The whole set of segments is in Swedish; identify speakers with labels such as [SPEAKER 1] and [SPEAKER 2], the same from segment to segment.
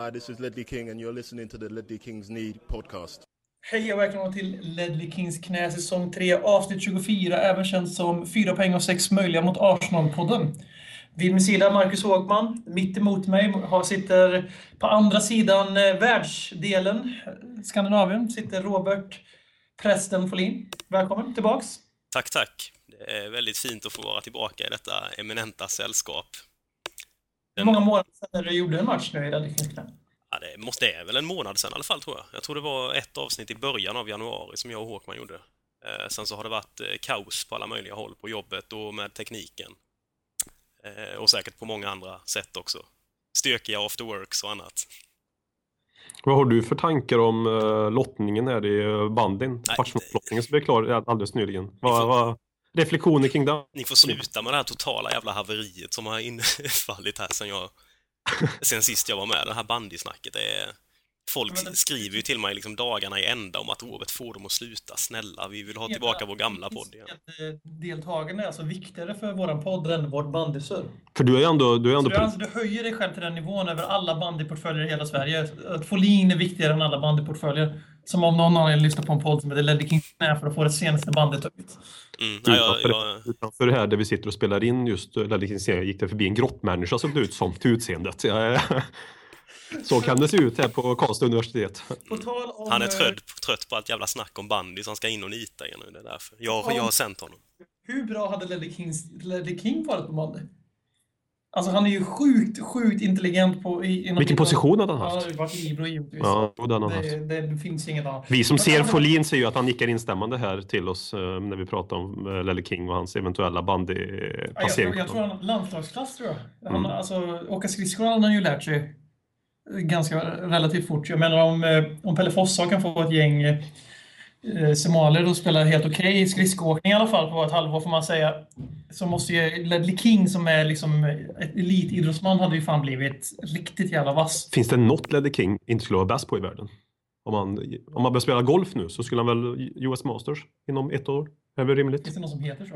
[SPEAKER 1] Hi, this is Ledley King and you're listening to the Ledley Kings Need podcast.
[SPEAKER 2] Hej och välkomna till Ledley Kings knä säsong 3 avsnitt 24, även känt som 4 poäng och 6 möjliga mot Arsenal-podden. Vid min sida Marcus Hågman, mitt emot mig har, sitter på andra sidan eh, världsdelen, Skandinavien, sitter Robert Prästen Folin. Välkommen tillbaks!
[SPEAKER 3] Tack, tack. Det är väldigt fint att få vara tillbaka i detta eminenta sällskap.
[SPEAKER 2] Hur många månader sedan du gjorde en match nu i knä?
[SPEAKER 3] Ja, det, måste, det är väl en månad sedan i alla fall, tror jag. Jag tror det var ett avsnitt i början av januari som jag och Håkman gjorde. Eh, sen så har det varit eh, kaos på alla möjliga håll, på jobbet och med tekniken. Eh, och säkert på många andra sätt också. Stökiga after works och annat.
[SPEAKER 4] Vad har du för tankar om uh, lottningen här i uh, bandyn? Kvartsfinallottningen som blev klar alldeles nyligen. Vad, vad, reflektioner kring det?
[SPEAKER 3] Ni får sluta med det här totala jävla haveriet som har infallit här sen jag sen sist jag var med. Det här bandysnacket är... Folk skriver ju till mig liksom dagarna i ända om att Robert får dem att sluta. Snälla, vi vill ha tillbaka vår gamla podd igen.
[SPEAKER 2] Deltagarna är alltså viktigare för våran podd än vårt bandysur.
[SPEAKER 4] För du är ändå... Du, är ändå...
[SPEAKER 2] Så du, alltså, du höjer dig själv till den nivån över alla bandyportföljer i hela Sverige. Att Folin är viktigare än alla bandyportföljer. Som om någon annan lyssnar på en podd som heter Ledley King för att få det senaste bandet ut.
[SPEAKER 4] Mm, ja, utanför, jag, utanför det här där vi sitter och spelar in just Ledley King gick det förbi en grottmänniska som det ut som till utseendet. Så kan det se ut här på Karlstad universitet.
[SPEAKER 3] Om, han är trött, trött på allt jävla snack om bandy så han ska in och nita igen nu. Det är därför. Jag, om, jag har sänt honom.
[SPEAKER 2] Hur bra hade Ledley, Kings, Ledley King varit på bandy? Alltså han är ju sjukt, sjukt intelligent på... I,
[SPEAKER 4] Vilken position hade han haft?
[SPEAKER 2] Ja, det varit Ibro givetvis.
[SPEAKER 4] Ja, den
[SPEAKER 2] han det, det, det finns inget annat.
[SPEAKER 4] Vi som ser Folin ser ju att han nickar instämmande här till oss uh, när vi pratar om uh, Lelle King och hans eventuella bandyplacering.
[SPEAKER 2] Ja, jag, jag, tror han landslagsklass tror jag. Han, mm. alltså, åka skridskor har han ju lärt sig ganska relativt fort. Jag menar om, eh, om Pelle Fossa kan få ett gäng eh, somalier att spela helt okej okay, skridskoåkning i alla fall på ett halvår får man säga. Så måste ju Ledley King som är liksom ett elitidrottsman hade ju fan blivit riktigt jävla vass.
[SPEAKER 4] Finns det något Ledley King inte skulle vara bäst på i världen? Om man, om man börjar spela golf nu så skulle han väl US Masters inom ett år? Är det rimligt?
[SPEAKER 2] Finns det någon som heter så?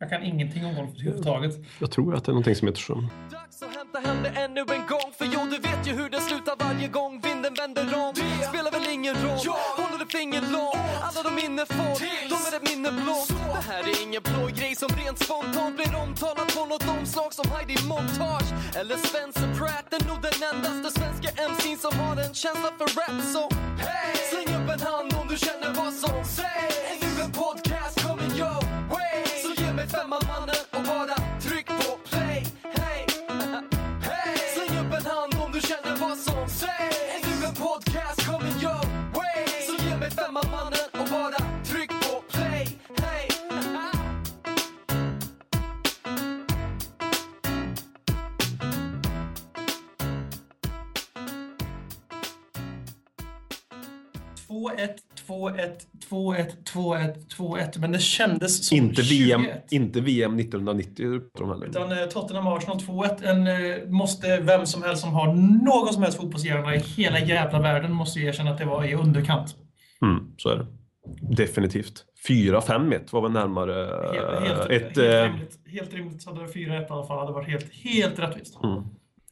[SPEAKER 2] Jag kan ingenting om golf överhuvudtaget.
[SPEAKER 4] Jag tror att det är någonting som heter så.
[SPEAKER 5] Dags att hämta hem det ännu en gång För jo, du vet ju hur det slutar varje gång vinden vänder om Det spelar väl ingen roll, finger långt Alla de minne får, de är ett minne blått Det här är ingen blå grej som rent spontant blir omtalat på något omslag som Heidi Montage eller Spencer Pratt. Är nog den endaste svenska MC'n som har en känsla för rap. Så hey! släng upp en hand om du känner vad som sägs. Är en podcast
[SPEAKER 2] 2-1, 2-1, 2-1, 2-1, 2-1. Men det kändes som
[SPEAKER 4] inte VM, 21. Inte VM 1990.
[SPEAKER 2] De Utan eh, Tottenham Arsenal 2-1. En, eh, måste vem som helst som har någon som helst fotbollshjärna i hela jävla världen måste erkänna att det var i underkant.
[SPEAKER 4] Mm, så är det. Definitivt. 4-5-1 var väl närmare...
[SPEAKER 2] Helt, helt, eh, ett, helt, äh... rimligt. helt rimligt. Så hade 4-1 i alla fall hade varit helt, helt rättvist. Mm.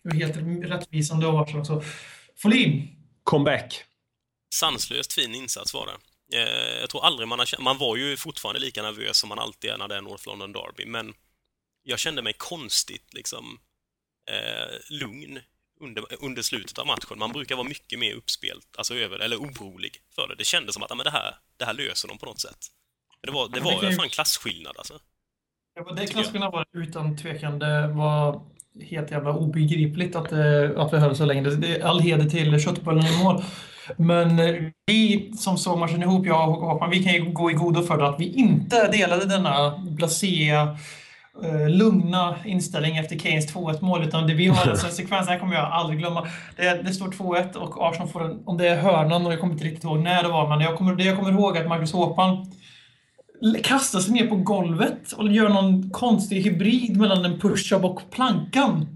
[SPEAKER 2] Det var helt rättvisande av Arsenal också. Folin.
[SPEAKER 4] Comeback
[SPEAKER 3] sanslöst fin insats var det. Eh, jag tror aldrig man har Man var ju fortfarande lika nervös som man alltid är när det är North London Derby, men jag kände mig konstigt liksom eh, lugn under, under slutet av matchen. Man brukar vara mycket mer uppspelt, alltså över, eller orolig för det. Det kändes som att men det, här, det här löser de på något sätt. Det var, det var ju fan klasskillnad alltså.
[SPEAKER 2] Ja, det klasskillnad var utan tvekan. Det var helt jävla obegripligt att, att vi höll så länge. Det, all heder till köttbullen i mål. Men eh, vi som såg matchen ihop, jag och Håkan, vi kan ju gå i godo för att vi inte delade denna blasé eh, lugna inställning efter Keynes 2-1 mål. Utan det vi har alltså, sekvens, här kommer jag aldrig glömma. Det, det står 2-1 och Arsenal får en, om det är hörnan och jag kommer inte riktigt ihåg när det var, men jag kommer, det jag kommer ihåg är att Marcus Håkman kastar sig ner på golvet och gör någon konstig hybrid mellan en push-up och plankan.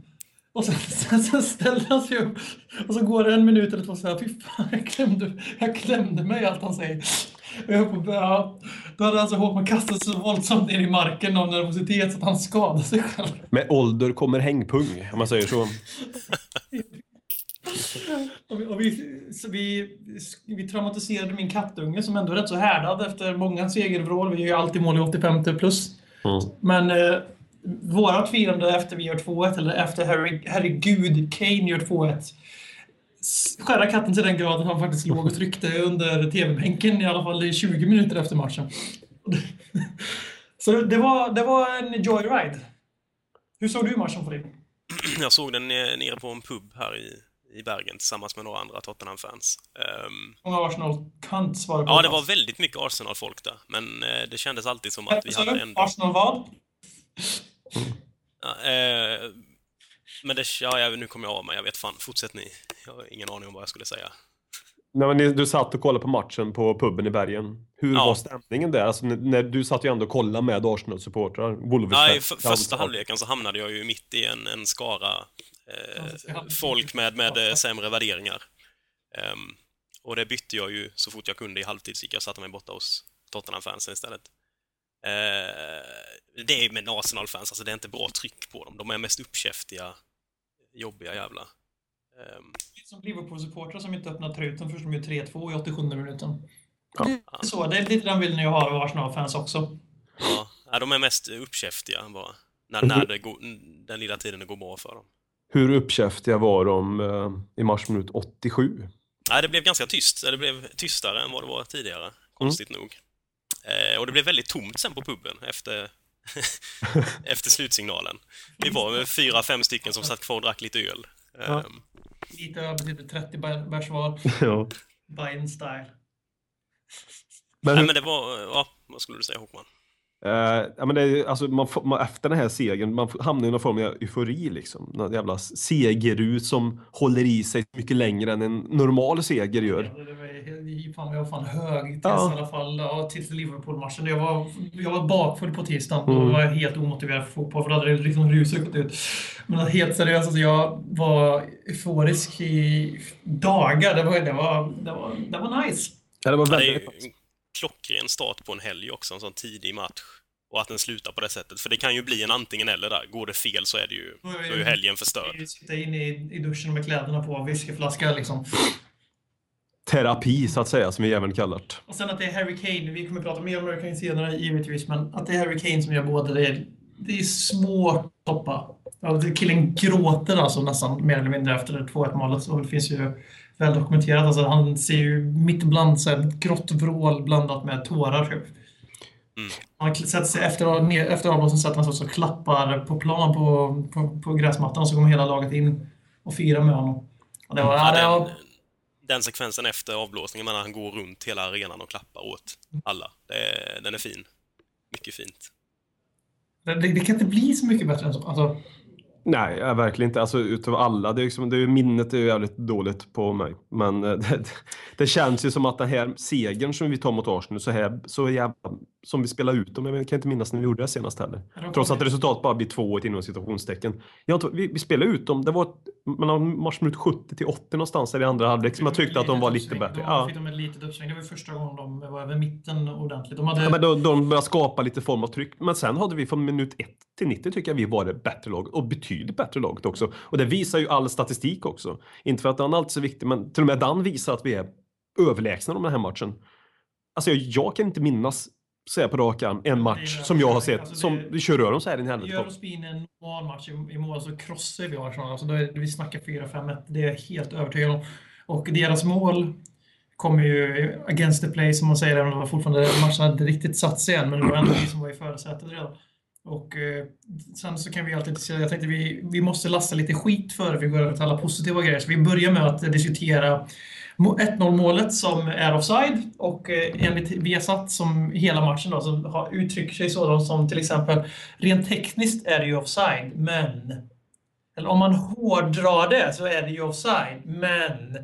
[SPEAKER 2] Och sen, sen, sen ställer han sig upp och så går det en minut eller två så här, fy fan, jag klämde, jag klämde mig allt han säger. Och jag på, ja, då hade alltså Håkman kastat sig så våldsamt ner i marken av nervositet så att han skadade sig själv.
[SPEAKER 4] Med ålder kommer hängpung, om man säger så.
[SPEAKER 2] Och vi, och vi, vi, vi traumatiserade min kattunge som ändå är rätt så härdad efter många segervrål. Vi är ju alltid mål i 85 plus.
[SPEAKER 4] Mm.
[SPEAKER 2] Men eh, vårat firande efter vi gör 2-1, eller efter herre, herregud, Kane gör 2-1. s- Skära katten till den graden han faktiskt låg och tryckte under TV-bänken i alla fall i 20 minuter efter matchen. Så det var, det var en joyride. Hur såg du matchen för dig?
[SPEAKER 3] Jag såg den nere på en pub här i, i Bergen tillsammans med några andra Tottenham-fans. Ehm,
[SPEAKER 2] Många Arsenal-kants var det på
[SPEAKER 3] ja, det var väldigt mycket Arsenal-folk där, men eh, det kändes alltid som att vi hade ändå...
[SPEAKER 2] Arsenal vad?
[SPEAKER 3] Eh, men det, ja, jag, nu kommer jag av mig, jag vet fan. Fortsätt ni. Jag har ingen aning om vad jag skulle säga.
[SPEAKER 4] Nej, men du satt och kollade på matchen på puben i Bergen. Hur
[SPEAKER 3] Ja.
[SPEAKER 4] var stämningen där? Alltså, när, du satt ju ändå och kollade med Arsenal-supportrar.
[SPEAKER 3] Ja, I första halvleken så hamnade jag ju mitt i en, en skara eh, folk med, med eh, sämre värderingar. Ehm, och det bytte jag ju så fort jag kunde i halvtid, så gick jag och satte mig borta hos Tottenham-fansen istället. Eh, det är med Arsenal-fans, alltså det är inte bra tryck på dem. De är mest uppkäftiga, jobbiga jävlar. Ehm,
[SPEAKER 2] Som Liverpool-supportrar som inte öppnar truten först de gör 3-2 i 87 minuten.
[SPEAKER 4] Ja.
[SPEAKER 2] Det är Så, det är lite den bilden jag har av Arsenal-fans också.
[SPEAKER 3] ja, de är mest uppkäftiga bara. När, när det går, den lilla tiden det går bra för dem.
[SPEAKER 4] Hur uppkäftiga var de eh, i matchminut 87?
[SPEAKER 3] Nej, det blev ganska tyst. Det blev tystare än vad det var tidigare, konstigt nog. Eh, och det blev väldigt tomt sen på puben efter, efter slutsignalen. Vi var fyra, fem stycken som satt kvar och drack lite öl.
[SPEAKER 4] Ja.
[SPEAKER 3] Ehm,
[SPEAKER 2] Lite över typ 30 bär- bärs var.
[SPEAKER 4] ja.
[SPEAKER 2] Bayern style.
[SPEAKER 4] Men,
[SPEAKER 3] nej, men det var... Ja, vad skulle du säga, Håkman?
[SPEAKER 4] Eh, ja, men det är, alltså, man, får- man, efter den här segern, man hamnar i någon form av eufori liksom. Någon jävla segerrus som håller i sig mycket längre än en normal seger gör.
[SPEAKER 2] Ja, det var, fan, jag var fan hög tills
[SPEAKER 4] Ja.
[SPEAKER 2] i alla fall, ja, tills Liverpool-matchen. Jag var, jag var bakfull på tisdagen
[SPEAKER 4] Mm.
[SPEAKER 2] och var helt omotiverad för fotboll för då hade det liksom ruset gått ut. Men helt seriöst, alltså, jag var euforisk i dagar. Det var, det var, det var, det var nice.
[SPEAKER 4] Ja, det var väldigt...
[SPEAKER 3] klockren start på en helg också, en sån tidig match. Och att den slutar på det sättet. För det kan ju bli en antingen eller där. Går det fel så är det ju, då är ju helgen förstörd.
[SPEAKER 2] Sitta inne i, i duschen med kläderna på, whiskyflaska liksom.
[SPEAKER 4] Terapi, så att säga, som vi även kallat.
[SPEAKER 2] Och sen att det är Harry Kane, vi kommer prata mer om Harry Kane senare givetvis, men att det är Harry Kane som gör båda, det är, det är svårt att toppa. Det- killen gråter alltså nästan mer eller mindre efter det 2-1 målet. Och det finns ju väl dokumenterat. Alltså, han ser ju mitt ibland så här, grått vrål blandat med tårar. Typ.
[SPEAKER 3] Mm.
[SPEAKER 2] Han sätter sig efter, efter avblåsningen sätter han sig också och klappar på plan på, på, på gräsmattan och så kommer hela laget in och firar med honom. Och det var, ja, det
[SPEAKER 3] Ja,
[SPEAKER 2] var,
[SPEAKER 3] den, den sekvensen efter avblåsningen, när han går runt hela arenan och klappar åt alla. Det den är fin. Mycket fint.
[SPEAKER 2] det, det kan inte bli så mycket bättre än så. Alltså,
[SPEAKER 4] Nej, jag, verkligen inte. Alltså utav alla. Det är liksom, det är, minnet är ju jävligt dåligt på mig. Men eh, det, det känns ju som att den här segern som vi tar mot Arsenal, så här så jävla, som vi spelar ut dem. Jag kan inte minnas när vi gjorde det senast heller. Trots att resultatet bara blir 2-1 inom citationstecken. Jag tror, vi, vi spelade ut dem. Det var ett- mellan matchminut 70 till 80 någonstans där i andra halvlek som jag tyckte att de var lite bättre. Ja.
[SPEAKER 2] fick de ett litet uppsving. Det var första gången de var över mitten ordentligt. De hade...
[SPEAKER 4] Ja, men då, de började skapa lite form av tryck. Men sen hade vi från minut 1 till 90 tycker jag vi var det bättre laget. Och betydligt bättre laget också. Och det visar ju all statistik också. Inte för att den alltid är så viktig, men till och med den visar att vi är överlägsna om den här matchen. Alltså jag, jag kan inte minnas, säga på rak arm, en match som jag har sett
[SPEAKER 2] Alltså, det-
[SPEAKER 4] som vi kör över dem så här i
[SPEAKER 2] Gör
[SPEAKER 4] helvete.
[SPEAKER 2] oss in en normal match i, i mål så krossar vi Arsenal. Alltså då är, vi snackar 4-5-1. Det är jag helt övertygad om. Och deras mål kommer ju against the play, som man säger, även om det fortfarande matchen hade riktigt satt sig än, men det var ändå vi som var i förarsätet redan. Och eh, sen så kan vi alltid diskutera, jag tänkte vi, vi måste lasta lite skit före vi går över till alla positiva grejer. Så vi börjar med att diskutera 1-0 målet som är offside och eh, enligt Viasat som hela matchen då, som har, uttrycker sig sådant som till exempel rent tekniskt är det ju offside, men eller om man hårdrar det så är det ju offside, men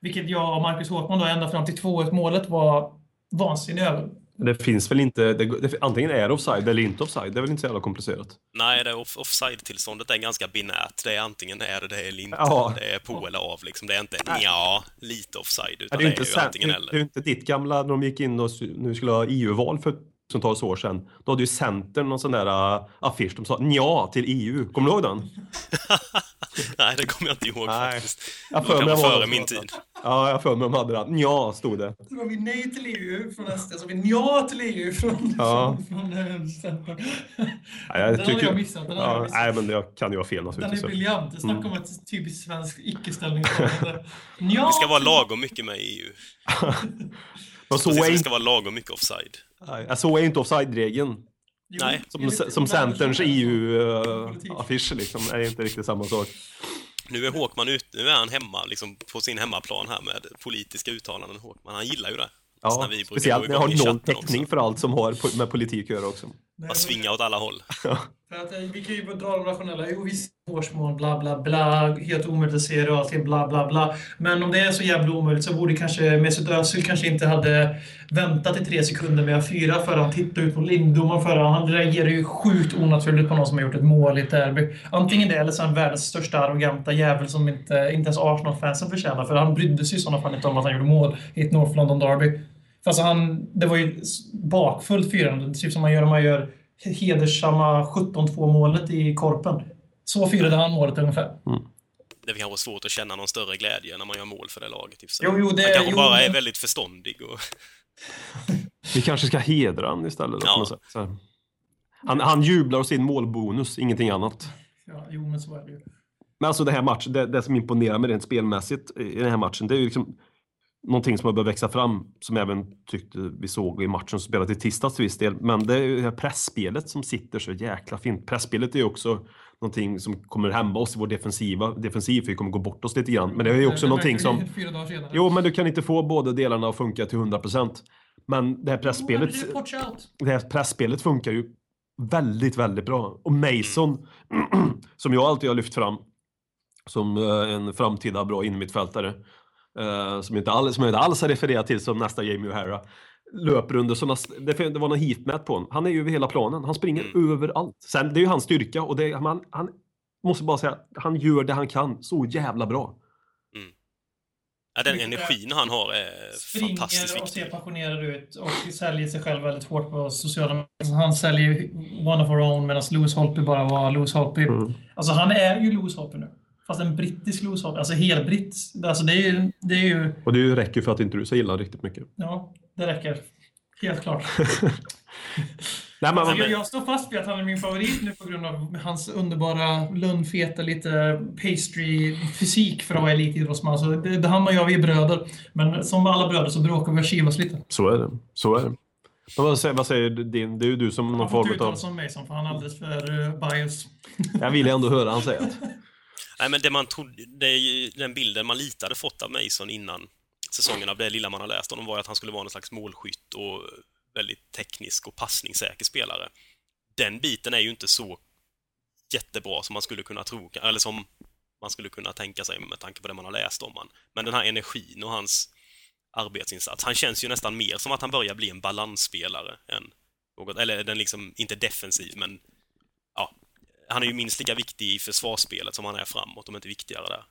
[SPEAKER 2] vilket jag och Marcus Håkman då ända fram till 2-1 målet var vansinniga över.
[SPEAKER 4] Det finns väl inte, det, det, antingen är det offside eller inte offside. Det är väl inte så jävla komplicerat.
[SPEAKER 3] Nej, det off- offside-tillståndet är ganska binärt. Det är antingen är det eller inte.
[SPEAKER 4] Ja.
[SPEAKER 3] Det är på eller av liksom. Det är inte ja, lite offside,
[SPEAKER 4] Ja,
[SPEAKER 3] utan
[SPEAKER 4] det är
[SPEAKER 3] det är ju antingen
[SPEAKER 4] det,
[SPEAKER 3] eller.
[SPEAKER 4] det är inte ditt gamla, när de gick in och nu skulle ha EU-val för tusentals år sedan, då hade ju Centern någon sån där uh, affisch, de sa ja till EU. Kommer du ihåg den?
[SPEAKER 3] Nej, det kommer jag inte ihåg
[SPEAKER 4] Nej.
[SPEAKER 3] faktiskt.
[SPEAKER 4] Jag
[SPEAKER 3] Det
[SPEAKER 4] för mig
[SPEAKER 3] före
[SPEAKER 4] det.
[SPEAKER 3] min tid.
[SPEAKER 4] Ja, jag för mig de hade den. Ja, stod det.
[SPEAKER 2] Så var vi nej till EU från SD, så var vi ja till EU från,
[SPEAKER 4] Ja.
[SPEAKER 2] från, från Centern.
[SPEAKER 4] Nej,
[SPEAKER 2] Den
[SPEAKER 4] jag
[SPEAKER 2] har
[SPEAKER 4] tycker...
[SPEAKER 2] jag missat. Den har jag
[SPEAKER 4] Ja,
[SPEAKER 2] missat.
[SPEAKER 4] nej, men det kan ju vara fel
[SPEAKER 2] Den är
[SPEAKER 4] naturligtvis.
[SPEAKER 2] briljant. Snacka
[SPEAKER 4] Mm.
[SPEAKER 2] om ett typiskt svenskt icke-ställningstagande. Ja,
[SPEAKER 3] Vi ska vara lagom mycket med i EU.
[SPEAKER 4] Så
[SPEAKER 3] vi ska vara lagom mycket offside.
[SPEAKER 4] Nej, så är inte offside-regeln.
[SPEAKER 3] Nej.
[SPEAKER 4] Som, som Centerns. EU-affisch liksom. är inte riktigt samma sak.
[SPEAKER 3] Nu är Håkman ute, nu är han hemma, liksom på sin hemmaplan här med politiska uttalanden. Håkman, han gillar ju det.
[SPEAKER 4] Ja,
[SPEAKER 3] när vi brukar
[SPEAKER 4] speciellt när jag har
[SPEAKER 3] chatten
[SPEAKER 4] täckning
[SPEAKER 3] också.
[SPEAKER 4] för allt som har med politik att göra också.
[SPEAKER 2] Nej,
[SPEAKER 3] Bara svinga åt alla håll.
[SPEAKER 2] För att, eh, vi kan ju dra de rationella. Jo, visst, årsmål, bla bla bla, helt omöjligt att se det och allting, bla bla bla. Men om det är så jävla omöjligt så borde kanske Mesut Özil kanske inte hade väntat i tre sekunder med att fyra för han tittade ut på Linddomaren för han reagerar ju sjukt onaturligt på någon som har gjort ett mål i ett derby. Antingen det eller så är han världens största arroganta jävel som inte, inte ens Arsenal-fansen förtjänar. För han brydde sig i sådana fall inte om att han gjorde mål i ett North London Derby. För alltså han, det var ju bakfullt firande, typ som man gör när man gör hedersamma 17-2 målet i Korpen. Så firade han målet ungefär.
[SPEAKER 3] Det är kanske svårt att känna någon större glädje när man gör mål för det laget. och sig.
[SPEAKER 2] Jo, jo, det-
[SPEAKER 3] han kanske
[SPEAKER 2] jo,
[SPEAKER 3] bara är väldigt förståndig och...
[SPEAKER 4] Vi kanske ska hedra han istället. Då,
[SPEAKER 3] Ja.
[SPEAKER 4] här. Han, han jublar åt sin målbonus, ingenting annat.
[SPEAKER 2] Ja, jo, men så är det ju.
[SPEAKER 4] Men alltså det här matchen, det, det som imponerar mig rent spelmässigt i den här matchen, det är ju liksom någonting som har börjat växa fram, som jag även tyckte vi såg i matchen som spelades i tisdags till viss del. Men det är pressspelet som sitter så jäkla fint. Pressspelet är också någonting som kommer hämma oss i vår defensiva defensiv, för vi kommer gå bort oss lite grann. Men det är ju också
[SPEAKER 2] det
[SPEAKER 4] någonting som...
[SPEAKER 2] Fyra dagar senare.
[SPEAKER 4] Jo, men du kan inte få båda delarna att funka till 100%. Men det här pressspelet
[SPEAKER 2] det out.
[SPEAKER 4] det här pressspelet funkar ju väldigt, väldigt bra. Och Mason, som jag alltid har lyft fram som eh, en framtida bra innermittfältare, eh, som, inte all, som jag inte alls har refererat till som nästa Jamie O'Hara, löper under sådana... Det, var någon heatmap på honom. Han är ju över hela planen. Han springer överallt. Sen, det är ju hans styrka och det, han, han måste bara säga, han gör det han kan så jävla bra.
[SPEAKER 3] Ja, den energin han har är fantastiskt
[SPEAKER 2] Springer och
[SPEAKER 3] viktig.
[SPEAKER 2] ser passionerad ut och säljer sig själv väldigt hårt på sociala medier. Han säljer ju One of Our Own medan Lewis Holtby bara var Lewis Holtby.
[SPEAKER 4] Mm.
[SPEAKER 2] Alltså han är ju Lewis Holtby nu. Fast en brittisk Holtby. Alltså helbritt. Alltså det är ju... Det är ju
[SPEAKER 4] Och det räcker för att inte du så gillar riktigt mycket.
[SPEAKER 2] ja, det räcker. Helt klart.
[SPEAKER 4] Nej,
[SPEAKER 2] Alltså, jag, jag står fast vid att han är min favorit nu på grund av hans underbara, lundfeta, lite pastry-fysik för att vara elitidrottsman. Så det, det, han och jag, vi är bröder. Men som alla bröder så bråkar vi och kivas lite.
[SPEAKER 4] så är det. Så är det. Men vad säger, vad säger din? Det är ju du som någon
[SPEAKER 2] Han får inte
[SPEAKER 4] form
[SPEAKER 2] uttala
[SPEAKER 4] av...
[SPEAKER 2] sig om Mason för han är alldeles för uh, bias.
[SPEAKER 4] Jag vill ändå höra han säga det.
[SPEAKER 3] Nej, men det man trodde, det är ju den bilden man lite hade fått av Mason innan säsongen av det lilla man har läst honom var att han skulle vara någon slags målskytt och väldigt teknisk och passningssäker spelare. Den biten är ju inte så jättebra som man skulle kunna tro, eller som man skulle kunna tänka sig med tanke på det man har läst om han. Men den här energin och hans arbetsinsats, han känns ju nästan mer som att han börjar bli en balansspelare än något, eller den liksom, inte defensiv, men han är ju minst lika viktig i försvarsspelet som han är framåt, om inte viktigare där.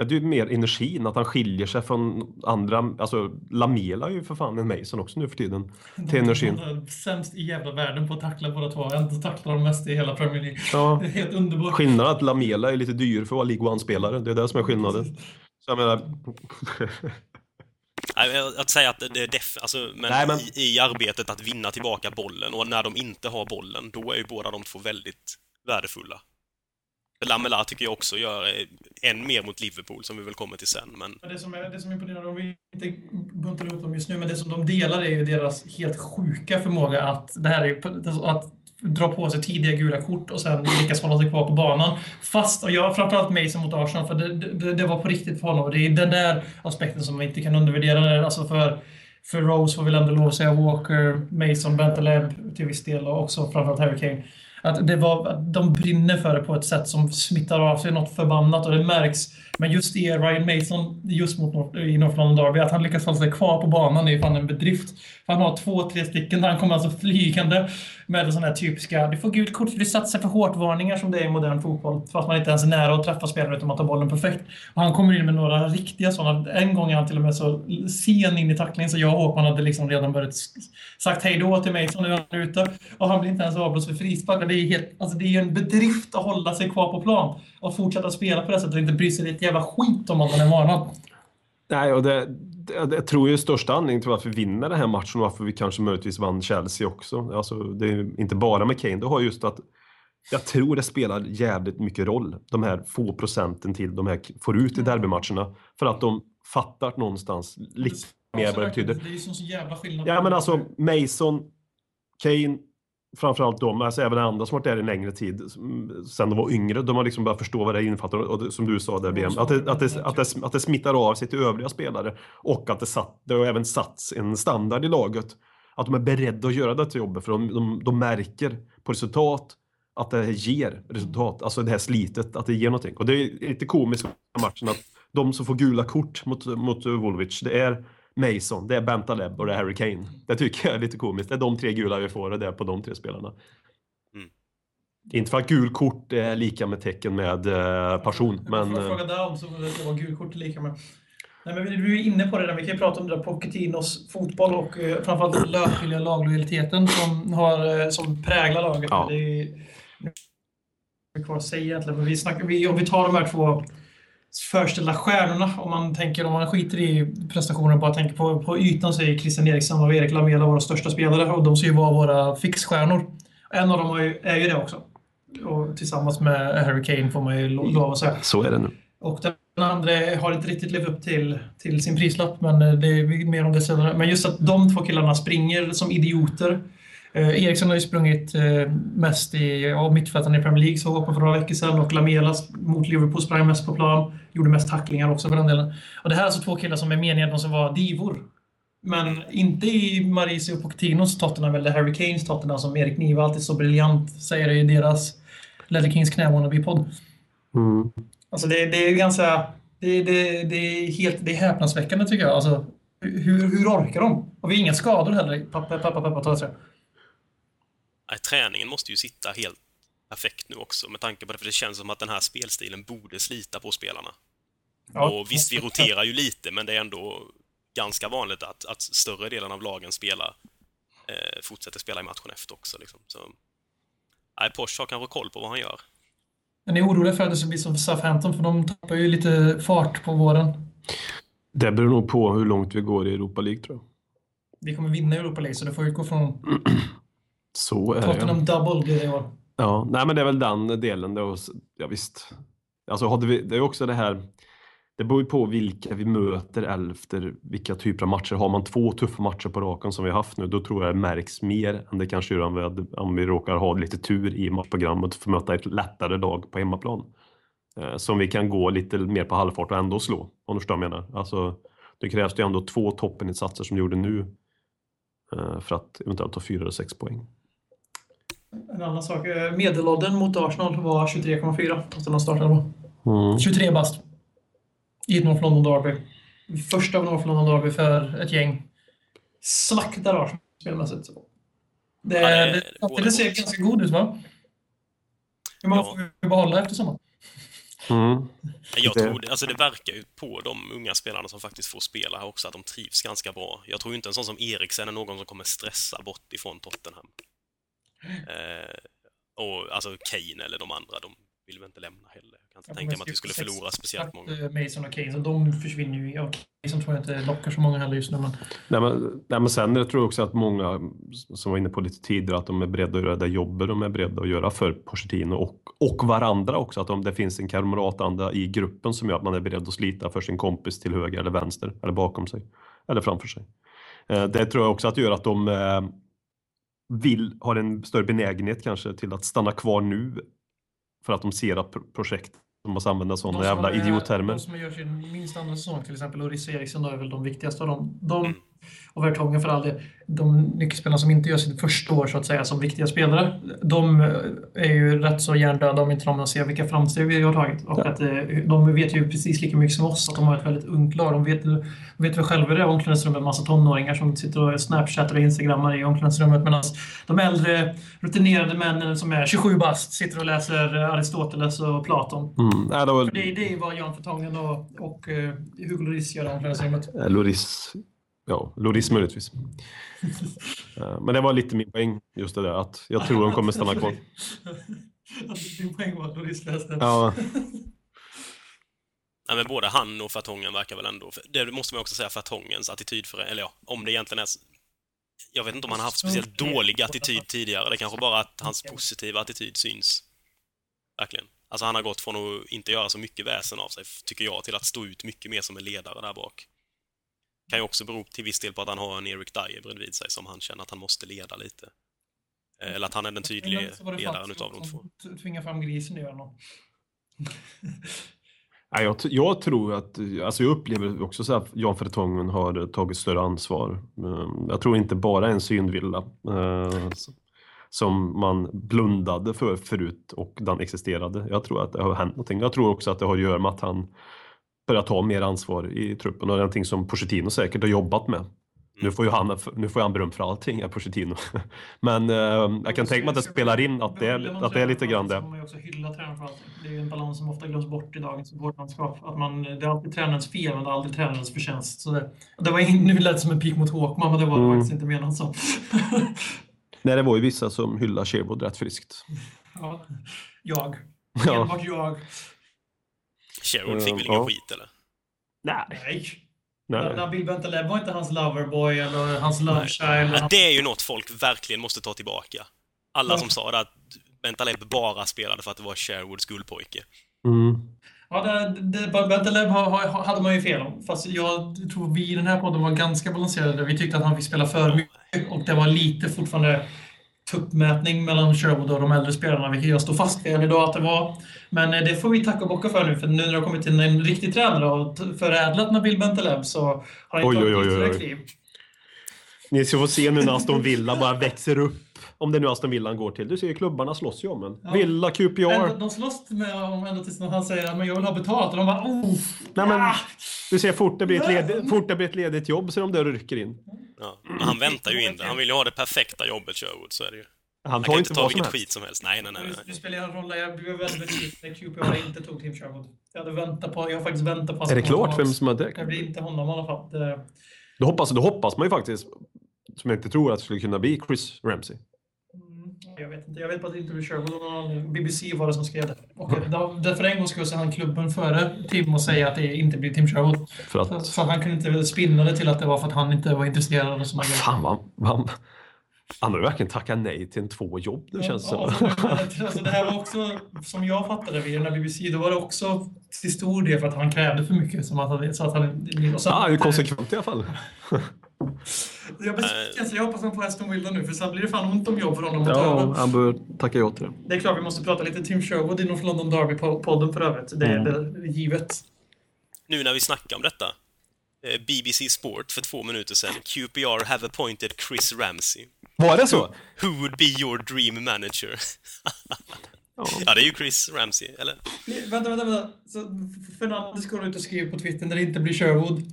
[SPEAKER 4] Ja, det är ju mer energin, att han skiljer sig från andra. Alltså, Lamela är ju för fan en Mason också nu för tiden. Till energin.
[SPEAKER 2] Sämst i jävla världen på att tackla båda två. Ändå tacklar de mest i hela Premier League.
[SPEAKER 4] Ja.
[SPEAKER 2] Det är helt underbart.
[SPEAKER 4] Skillnaden är att Lamela är lite dyr för att vara League One-spelare. Det är det som är skillnaden. Så jag menar...
[SPEAKER 3] Att säga att det är def, alltså, men,
[SPEAKER 4] Nej, men-
[SPEAKER 3] I, i arbetet att vinna tillbaka bollen och när de inte har bollen, då är ju båda de två väldigt värdefulla. Lamela tycker jag också gör eh, än mer mot Liverpool, som vi väl kommer till sen, men
[SPEAKER 2] Det som, är, det som imponerar, om vi inte buntar ihop dem just nu, men det som de delar är ju deras helt sjuka förmåga att, det här är, ju- att dra på sig tidiga gula kort och sen lyckas hålla sig kvar på banan. Fast, och jag framförallt Mason mot Arsenal, för det, det, det var på riktigt för honom. Det är den där aspekten som man inte kan undervärdera. Alltså för, för Rose får vi väl ändå lov att säga Walker, Mason, Bentaleb till viss del och också framförallt Harry Kane. Att det var, att de brinner för det på ett sätt som smittar av sig något förbannat och det märks. Men just i Ryan Mason, just mot North, i North London Derby, att han lyckas hålla sig kvar på banan är ju fan en bedrift. För han har två, tre stycken där han kommer alltså flygande med sådana här typiska du får gult kort för du satsar för hårt-varningar som det är i modern fotboll. Fast man inte ens är nära att träffa spelaren utan man tar bollen perfekt. Och han kommer in med några riktiga sådana. En gång är han till och med så sen in i tacklingen så jag och Håkman hade liksom redan börjat sagt hej då till mig, så nu är han ute. Och han blir inte ens avblåst för frispark. Det är, helt, alltså det är en bedrift att hålla sig kvar på plan och fortsätta spela på det sättet och inte bry sig ett jävla skit om att man är varnad.
[SPEAKER 4] Nej, och det, jag tror ju största anledningen till varför vi vinner den här matchen och varför vi kanske möjligtvis vann Chelsea också. Alltså, det är inte bara med Kane. Det har just att jag tror det spelar jävligt mycket roll, de här få procenten till de här får ut i derbymatcherna. För att de fattar någonstans lite mer vad det betyder.
[SPEAKER 2] Det är ju så jävla skillnad.
[SPEAKER 4] Ja, men alltså Mason, Kane, framförallt de, alltså även andra som varit där en längre tid, sen de var yngre, de har liksom börjat förstå vad det innefattar och det, som du sa där BM, att det, att, det, att, det, att det smittar av sig till övriga spelare och att det, satt, det har även satts en standard i laget. Att de är beredda att göra detta jobbet för de, de, de märker på resultat att det ger resultat, alltså det här slitet, att det ger någonting. Och det är lite komiskt i matchen att de som får gula kort mot, mot Woolwich, det är Mason, det är Bentaleb och det är Harry Kane. Det tycker jag är lite komiskt. Det är de tre gula vi får och det är på de tre spelarna.
[SPEAKER 3] Mm.
[SPEAKER 4] Inte för att gul kort är lika med tecken med eh, passion, men...
[SPEAKER 2] Jag
[SPEAKER 4] eh,
[SPEAKER 2] fråga Down så det var gult kort lika med. Nej, men vi- du är inne på det där. Vi kan ju prata om det där Pochettinos fotboll och eh, framförallt den löpvilliga laglojaliteten som, har, eh, som präglar laget.
[SPEAKER 4] Ja.
[SPEAKER 2] Det är, det är kvar att säga egentligen. Men vi snackar, vi, om vi tar de här två förställda stjärnorna, om man, tänker, om man skiter i prestationen bara tänker på, på ytan så är Christian Eriksson och Erik Lamela våra största spelare och de ska ju vara våra fixstjärnor. En av dem har ju, är ju det också. Och tillsammans med Harry Kane får man ju lo- lov att säga.
[SPEAKER 4] Så är det nu.
[SPEAKER 2] Och den andra har inte riktigt levt upp till, till sin prislapp, men eh, det är mer om det senare. Men just att de två killarna springer som idioter. Eh, Eriksson har ju sprungit eh, mest i ja, mittfältarna i Premier League, så hoppade för några veckor sedan. Och Lamela mot Liverpool sprang mest på plan. Gjorde mest tacklingar också för den delen. Och det här är alltså två killar som är meningen att de ska vara divor. Men inte i Mauricio Pochettinos Tottenham eller Harry Kanes Tottenham som Erik Niva alltid så briljant säger i deras Ledley Kings knä podd
[SPEAKER 4] Mm.
[SPEAKER 2] Alltså det, det är ganska... Det, det, det, är helt, det är häpnadsväckande tycker jag. Alltså, hur, hur orkar de? Och vi har inga skador heller. Pappa, pappa, pappa, ta.
[SPEAKER 3] Nej, träningen måste ju sitta helt perfekt nu också med tanke på det, för det känns som att den här spelstilen borde slita på spelarna. och visst, vi roterar ju lite, men det är ändå ganska vanligt att, att större delen av lagen spelar, eh, fortsätter spela i matchen efter också. Liksom. Så, nej, Porsche har kanske koll på vad han gör.
[SPEAKER 2] Men ni är oroliga för att det ska bli som för Southampton, för de tappar ju lite fart på våren.
[SPEAKER 4] Det beror nog på hur långt vi går i Europa League tror jag.
[SPEAKER 2] Vi kommer vinna Europa League, så det får utgå från
[SPEAKER 4] Så är det.
[SPEAKER 2] Tottenham double det i år.
[SPEAKER 4] Ja, nej men det är väl den delen då. Ja visst. Alltså hade vi, det är också det här. Det beror ju på vilka vi möter efter vilka typer av matcher. Har man två tuffa matcher på raken som vi har haft nu, då tror jag det märks mer än det kanske gör om vi, hade, om vi råkar ha lite tur i matchprogrammet för att möta ett lättare lag på hemmaplan. Eh, som vi kan gå lite mer på halvfart och ändå slå, om du förstår vad jag menar. Alltså, det krävs ju ändå två toppeninsatser som du gjorde nu eh, för att eventuellt ta fyra eller sex poäng.
[SPEAKER 2] En annan sak. eh, Medelåldern mot Arsenal var 23,4. Tottenham startade på.
[SPEAKER 4] Mm.
[SPEAKER 2] 23 bast. I ett North London Derby. Första North London Derby för ett gäng. Slaktar Arsenal spelmässigt. Det,
[SPEAKER 3] Ja, det-
[SPEAKER 2] det,
[SPEAKER 3] det
[SPEAKER 2] ser ganska god ut va? Hur många
[SPEAKER 3] Ja.
[SPEAKER 2] får vi behålla efter sommaren?
[SPEAKER 4] Mm.
[SPEAKER 3] Jag
[SPEAKER 4] Det-
[SPEAKER 3] tror, det- alltså det verkar ju på de unga spelarna som faktiskt får spela här också, att de trivs ganska bra. Jag tror inte en sån som Eriksen är någon som kommer stressa bort ifrån Tottenham. Eh, och alltså Kane eller de andra, de vill väl inte lämna heller. Jag kan inte tänka mig att vi skulle förlora speciellt många.
[SPEAKER 2] eh, Mason och Kane, så de försvinner ju. Ja, Mason tror jag inte lockar så många heller just nu. Men
[SPEAKER 4] Nej, men, nej, men sen jag tror jag också att många som var inne på lite tidigare att de är beredda att göra det jobbet de är beredda att göra för Pochettino och, och varandra också. Att de, det finns en kamratanda i gruppen som gör att man är beredd att slita för sin kompis till höger eller vänster eller bakom sig eller framför sig. Eh, Det tror jag också att gör att de eh, vill, har en större benägenhet kanske till att stanna kvar nu för att de ser att pro- projekt de måste använda sådana jävla
[SPEAKER 2] är-
[SPEAKER 4] idiottermer.
[SPEAKER 2] De som gör sin minst andra säsong, till exempel Orissa Eriksson, då är väl de viktigaste av dem. De,
[SPEAKER 3] Mm.
[SPEAKER 2] Och Vertongen för all del, de nyckelspelarna som inte gör sitt första år så att säga som riktiga spelare, de är ju rätt så hjärndöda om inte de ser vilka framsteg vi har tagit. Och att eh, de vet ju precis lika mycket som oss att de har ett väldigt ungt lag. De vet, de vet väl själva det omklädningsrummet, en massa tonåringar som sitter och snapchattar och instagrammar i omklädningsrummet medan de äldre rutinerade männen som är 27 bast sitter och läser Aristoteles och Platon.
[SPEAKER 4] Mm. Nej, det, var...
[SPEAKER 2] Det, det är vad Jan Vertongen och, och uh, Hugo Lloris gör i omklädningsrummet.
[SPEAKER 4] Eh, Loris, ja, Loris möjligtvis. Eh, Men det var lite min poäng, just det där att jag tror de kommer stanna kvar.
[SPEAKER 2] Din poäng var att Lloris läste.
[SPEAKER 4] Ja,
[SPEAKER 3] Nej, men både han och Fartongen verkar väl ändå... för Det måste man också säga, Fartongens attityd för Eller ja, om det egentligen är... Jag vet inte om han har haft speciellt dålig attityd tidigare. Det är kanske bara att hans positiva attityd syns. Verkligen. Alltså han har gått från att inte göra så mycket väsen av sig, tycker jag, till att stå ut mycket mer som en ledare där bak. Kan ju också bero till viss del på att han har en Eric Dyer bredvid sig som han känner att han måste leda lite. Eh, Eller att han är den tydliga
[SPEAKER 2] var det
[SPEAKER 3] ledaren utav de två.
[SPEAKER 2] som Tvingar fram grisen nu. Eller?
[SPEAKER 4] Nej, jag, jag tror att, alltså jag upplever också så att Jan Fertongen har tagit större ansvar. Eh, Jag tror inte bara en synvilla eh, som man blundade för förut och den existerade. Jag tror att det har hänt någonting. Jag tror också att det har att göra med att han börjar ta mer ansvar i truppen och det är någonting som Pochettino säkert har jobbat med. Nu får ju han, nu får han beröm för allting, är Pochettino. Men eh, jag kan tänka mig att det spelar in att det är, att det är lite grann det.
[SPEAKER 2] man ju också hylla tränaren för allt. Det är ju en balans som ofta glöms bort i dagens. Att man, det är alltid tränarens fel, men det är aldrig tränarens förtjänst. Så det, det var nu lät det som en pik mot Håkman, men det var
[SPEAKER 4] Mm.
[SPEAKER 2] faktiskt inte menat så.
[SPEAKER 4] Nej, det var ju vissa som hyllar Sherwood rätt friskt.
[SPEAKER 2] ja. Jag.
[SPEAKER 4] Ja.
[SPEAKER 2] Enbart jag.
[SPEAKER 3] Sherwood fick väl
[SPEAKER 4] Ja.
[SPEAKER 3] ingen skit, eller?
[SPEAKER 4] Nej.
[SPEAKER 2] Nej.
[SPEAKER 4] Nej.
[SPEAKER 2] Nabil Bentaleb var inte hans loverboy eller hans lovechild.
[SPEAKER 3] Ja, det är ju något folk verkligen måste ta tillbaka. Alla
[SPEAKER 2] Ja.
[SPEAKER 3] som sa det att Bentaleb bara spelade för att det var Sherwoods guldpojke.
[SPEAKER 4] Mm.
[SPEAKER 2] Ja, det, det, Bentaleb hade man ju fel om. Fast jag tror vi i den här podden var ganska balanserade. Vi tyckte att han fick spela för mycket och det var lite fortfarande tuppmätning mellan Sherwood och de äldre spelarna, vilket jag står fast vid idag att det var. Men eh, det får vi tacka och bocka för nu, för nu när det har kommit in en riktig tränare och förädlat Nabil Bentaleb så har han inte
[SPEAKER 4] oj, oj,
[SPEAKER 2] tagit
[SPEAKER 4] oj, oj. Ni ska få se nu när Aston Villa bara växer upp. Om det nu Aston Villa går till. Du ser ju klubbarna slåss ju om en.
[SPEAKER 2] Ja.
[SPEAKER 4] Villa, QPR.
[SPEAKER 2] Ändå, de slåss med honom ända tills han säger att "Men jag vill ha betalt och de bara oh,
[SPEAKER 4] Nej, men,
[SPEAKER 2] ja."
[SPEAKER 4] du ser fort det blir ett, led, fort det blir ett ledigt jobb så är de där och rycker in.
[SPEAKER 3] Ja. Men han väntar ju in det. Han vill ju ha det perfekta jobbet, Sherwood, så är det ju.
[SPEAKER 4] Han
[SPEAKER 3] Han
[SPEAKER 4] tar
[SPEAKER 3] kan
[SPEAKER 4] inte
[SPEAKER 3] inte ta vilket
[SPEAKER 4] helst.
[SPEAKER 3] skit som helst. Nej, nej, nej.
[SPEAKER 2] Nu spelar jag en roll. Jag blev väldigt besviken när QPR inte tog Tim Sherwood. Jag hade väntat på, jag har faktiskt väntat på att
[SPEAKER 4] Är det klart vem som är
[SPEAKER 2] tillbaks.
[SPEAKER 4] det?
[SPEAKER 2] Det blir inte honom i alla fall. Det,
[SPEAKER 4] Då hoppas, då hoppas man ju faktiskt, som jag inte tror att det skulle kunna bli, Chris Ramsey.
[SPEAKER 2] Jag vet inte. Jag vet bara att det inte Sherwood. av någon. BBC var det som skrev det. Och det för en gång skulle så han klubben före Tim och säga att det inte blir Tim Sherwood.
[SPEAKER 4] För att,
[SPEAKER 2] så han kunde inte spinna det till att det var för att han inte var intresserad och såna grejer.
[SPEAKER 4] fan vad, vad, han har verkligen tackat nej till en två jobb nu känns det
[SPEAKER 2] Ja,
[SPEAKER 4] som.
[SPEAKER 2] alltså, det här var också, som jag fattade vid den här BBC, då var det också till stor del för att han krävde för mycket. Som att han, så att han, så
[SPEAKER 4] Ja,
[SPEAKER 2] att,
[SPEAKER 4] konsekvent i alla fall.
[SPEAKER 2] Jag, besviken, så jag hoppas han får Aston Villa nu, för sen blir det fan ont om jobb för honom att ta
[SPEAKER 4] Ja, han bör tacka ja till det.
[SPEAKER 2] Det är klart vi måste prata lite Tim Sherwood i North London Derby-podden för övrigt. Det är
[SPEAKER 4] Mm.
[SPEAKER 2] det är givet.
[SPEAKER 3] Nu när vi snackar om detta. eh, BBC Sport för två minuter sedan. QPR have appointed Chris Ramsey.
[SPEAKER 4] Var det så?
[SPEAKER 3] Who would be your dream manager?
[SPEAKER 4] Ja.
[SPEAKER 3] ja, det är ju Chris Ramsey, eller?
[SPEAKER 2] Vänta, vänta, vänta. Så Fernandes går ut och skriver på Twitter när det inte blir Sherwood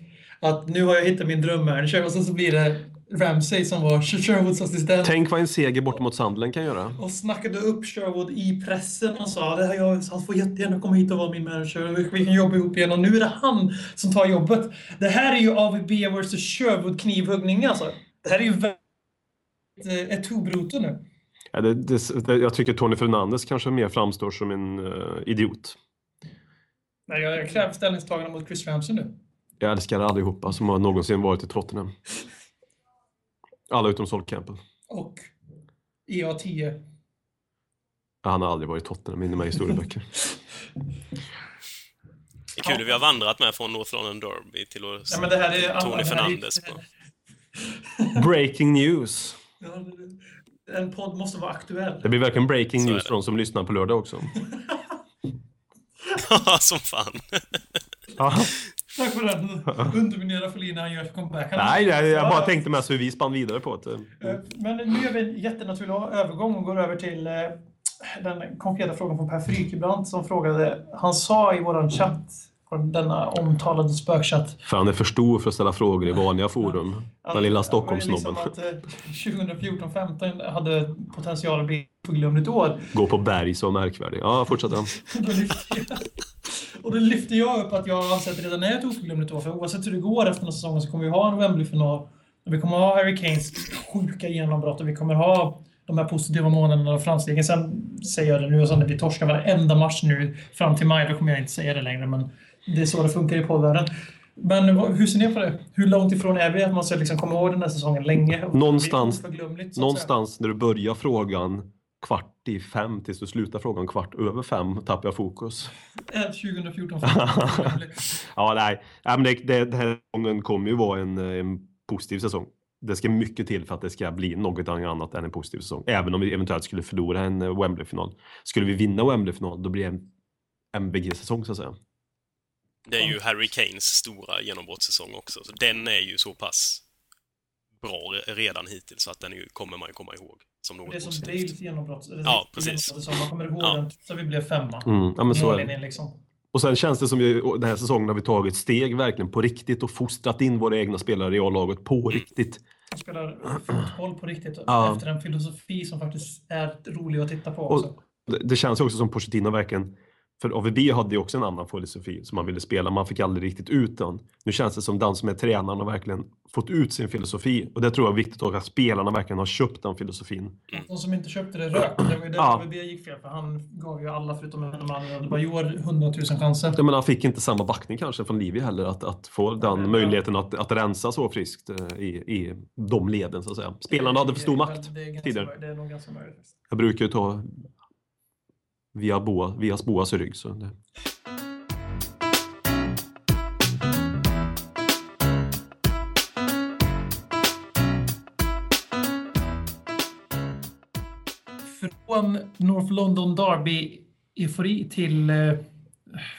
[SPEAKER 2] att nu har jag hittat min drömmanager och sen så blir det Ramsey som var Sherwoods assistent.
[SPEAKER 4] Tänk vad en seger bort mot Sunderland kan göra.
[SPEAKER 2] och snackade upp Sherwood i pressen och sa det här jag, han får jättegärna komma hit och vara min manager. Vi, kan jobba ihop igen. Och nu är det han som tar jobbet. Det här är ju AVB vs Sherwood knivhuggning alltså. Det här är ju vä- ett, Tobroto nu.
[SPEAKER 4] Ja, det, det, jag tycker Tony Fernandes kanske mer framstår som en eh, idiot.
[SPEAKER 2] Nej, jag kräver ställningstagande mot Chris Ramsey nu.
[SPEAKER 4] Jag älskar allihopa som har någonsin varit i Tottenham. Alla utom Sol Campbell.
[SPEAKER 2] Och E EA10.
[SPEAKER 4] Ja, Han har aldrig varit i Tottenham inne med historieböcker.
[SPEAKER 3] Det är kul hur vi har vandrat med från North London Derby till att
[SPEAKER 2] Ja, men det här är
[SPEAKER 3] Tony
[SPEAKER 2] det här är-
[SPEAKER 3] Fernandes på.
[SPEAKER 4] Breaking news.
[SPEAKER 2] Ja, En podd måste vara aktuell.
[SPEAKER 4] Det blir verkligen breaking
[SPEAKER 3] Så är
[SPEAKER 4] news för de som lyssnar på lördag också.
[SPEAKER 3] Ja, som fan.
[SPEAKER 4] Ja.
[SPEAKER 2] Tack för den. Underminera Folin när han gör comeback. Han-
[SPEAKER 4] Nej, nej, jag bara tänkte mest hur vi spann vidare på det.
[SPEAKER 2] eh, Men nu gör vi en jättenaturlig övergång och går över till eh, den konkreta frågan från Per Frykebrant som frågade. Han sa i våran chatt, denna omtalade spökchatt,
[SPEAKER 4] För han är för stor för att ställa frågor i vanliga forum. Den lilla
[SPEAKER 2] Liksom
[SPEAKER 4] Stockholmssnobben.
[SPEAKER 2] eh, 2014-15 hade potential att bli förglömligt år.
[SPEAKER 4] Gå på berg så märkvärdig. Ja, fortsätt.
[SPEAKER 2] Jag, och då lyfte jag upp att jag anser att det redan är ett oförglömligt år. För oavsett hur det går efter den här säsongen så kommer vi ha en Wembley-final. Och Vi kommer ha Harry Kanes sjuka genombrott och vi kommer ha de här positiva månaderna av framstegen. Sen säger jag det nu och sen när vi torskar varenda match nu fram till maj, då kommer jag inte säga det längre. Men det är så det funkar i poddvärlden. Men hur ser ni på det? Hur långt ifrån är vi att man ska liksom komma ihåg den här säsongen länge?
[SPEAKER 4] Någonstans-. Någonstans när du börjar frågan kvart i fem tills du slutar frågan kvart över fem tappar jag fokus.
[SPEAKER 2] Eh, 2014 oförglömligt.
[SPEAKER 4] Ja, nej. nej men det, det, den här säsongen kommer ju vara en, en positiv säsong. Det ska mycket till för att det ska bli något annat än en positiv säsong. Även om vi eventuellt skulle förlora en eh, Wembley-final. Skulle vi vinna Wembley-final, då blir det en MVG-säsong så att säga.
[SPEAKER 3] Det är ju Harry Kanes stora genombrottssäsong också. Så den är ju så pass bra re- redan hittills så att den ju, kommer man ju komma ihåg som något
[SPEAKER 2] Det är som
[SPEAKER 3] positivt.
[SPEAKER 2] Bales genombrott.
[SPEAKER 3] Ja, precis.
[SPEAKER 2] man kommer ihåg
[SPEAKER 3] Ja.
[SPEAKER 2] den så vi blev femma.
[SPEAKER 4] Mm, ja, men så är det.
[SPEAKER 2] Liksom.
[SPEAKER 4] Och sen känns det som vi den här säsongen har vi tagit steg verkligen på riktigt och fostrat in våra egna spelare i A-laget på riktigt.
[SPEAKER 2] De spelar fotboll på riktigt
[SPEAKER 4] Ja.
[SPEAKER 2] efter en filosofi som faktiskt är rolig att titta på också.
[SPEAKER 4] Och det, det känns ju också som Pochettino verkligen för AVB hade ju också en annan filosofi som man ville spela, man fick aldrig riktigt ut den. Nu känns det som den som är tränaren har verkligen fått ut sin filosofi och det tror jag är viktigt att spelarna verkligen har köpt den filosofin.
[SPEAKER 2] De som inte köpte det rök. Det var ju där
[SPEAKER 4] Ja.
[SPEAKER 2] AVB gick fel för han gav ju alla förutom en man och Bajor 100 000 chanser.
[SPEAKER 4] Jag menar, han fick inte samma backning kanske från Livi heller att, att få den
[SPEAKER 2] Ja.
[SPEAKER 4] möjligheten att, att rensa så friskt eh, i, i de leden så att säga. Spelarna hade för stor
[SPEAKER 2] Det
[SPEAKER 4] makt
[SPEAKER 2] Det
[SPEAKER 4] tidigare.
[SPEAKER 2] det är nog ganska möjligt.
[SPEAKER 4] Jag brukar ju ta via, Boa, via Boas rygg. Så det.
[SPEAKER 2] Från North London Derby eufori till eh,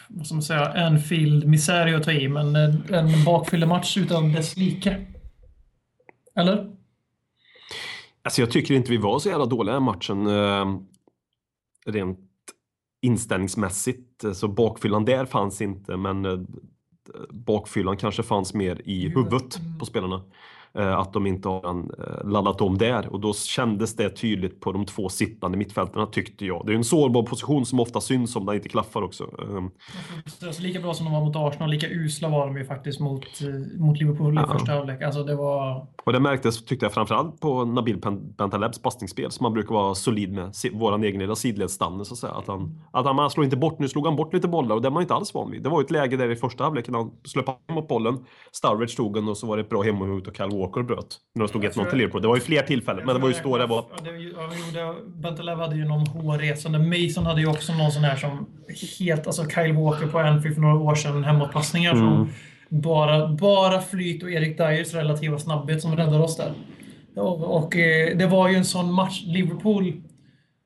[SPEAKER 2] vad ska man säga, Anfield misär är att ta i, men eh, en bakfyllematch utan dess like. Eller?
[SPEAKER 4] Alltså jag tycker inte vi var så jävla dåliga i matchen. Eh, rent inställningsmässigt. Eh, Så bakfyllan där fanns inte, men eh, bakfyllan kanske fanns mer i huvudet
[SPEAKER 2] Mm.
[SPEAKER 4] på spelarna. Eh, att de inte har laddat om där och då kändes det tydligt på de två sittande mittfältarna tyckte jag. Det är en sårbar position som ofta syns om den inte klaffar också. Eh,
[SPEAKER 2] Alltså, lika bra som de var mot Arsenal, lika usla var de ju faktiskt mot, mot Liverpool i
[SPEAKER 4] Ja.
[SPEAKER 2] första halvlek. Alltså det var...
[SPEAKER 4] Och det märktes, tyckte jag, framförallt på Nabil Bentalebs passningsspel som han brukar vara solid med. Våran egen lilla sidledsstanne så att säga. Att han, att han, han slår inte bort, nu slog han bort lite bollar och det var man inte alls van vid. Det var ju ett läge där i första halvlek när han slöp mot bollen. Sturridge tog den och så var det ett bra hemomhut och Kyle Walker bröt. När de stod
[SPEAKER 2] Jag
[SPEAKER 4] 1-0
[SPEAKER 2] tror-
[SPEAKER 4] till Liverpool. Det var ju fler tillfällen, men det var ju så det var.
[SPEAKER 2] Ja, Bentaleb hade ju någon hårresande. Mason hade ju också någon sån här som helt, alltså Kyle Walker på Anfield för några år sedan, hemåtpassningar
[SPEAKER 4] Mm.
[SPEAKER 2] som bara, bara flyt och Erik Dyers relativa snabbhet som räddade oss där. Och, och eh, det var ju en sån match. Liverpool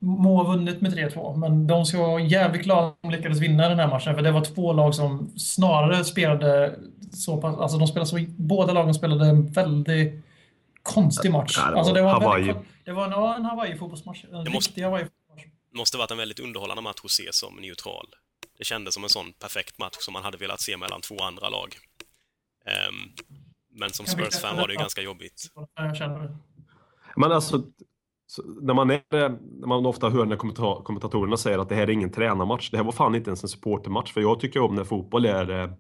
[SPEAKER 2] må ha vunnit med 3-2, men de ska vara jävligt glada att de lyckades vinna den här matchen. För det var två lag som snarare spelade så pass... Alltså de spelade så, båda lagen spelade en väldigt konstig match.
[SPEAKER 4] Ja, det var
[SPEAKER 2] alltså det var, en
[SPEAKER 4] Hawaii.
[SPEAKER 2] väldigt, det var en, ja, en Hawaii-fotbollsmatch. En
[SPEAKER 3] Det måste-
[SPEAKER 2] riktig Hawaii-fotbollsmatch.
[SPEAKER 3] Det måste varit en väldigt underhållande match att se som neutral. Det kändes som en sån perfekt match som man hade velat se mellan två andra lag. Ehm, men som Spurs-fan var det ju ganska jobbigt.
[SPEAKER 2] Jag känner.
[SPEAKER 4] Men alltså, så, när, man är, när man ofta hör när kommenta- kommentatorerna säger att det här är ingen tränarmatch. Det här var fan inte ens en supportermatch. För jag tycker om när fotboll är eh,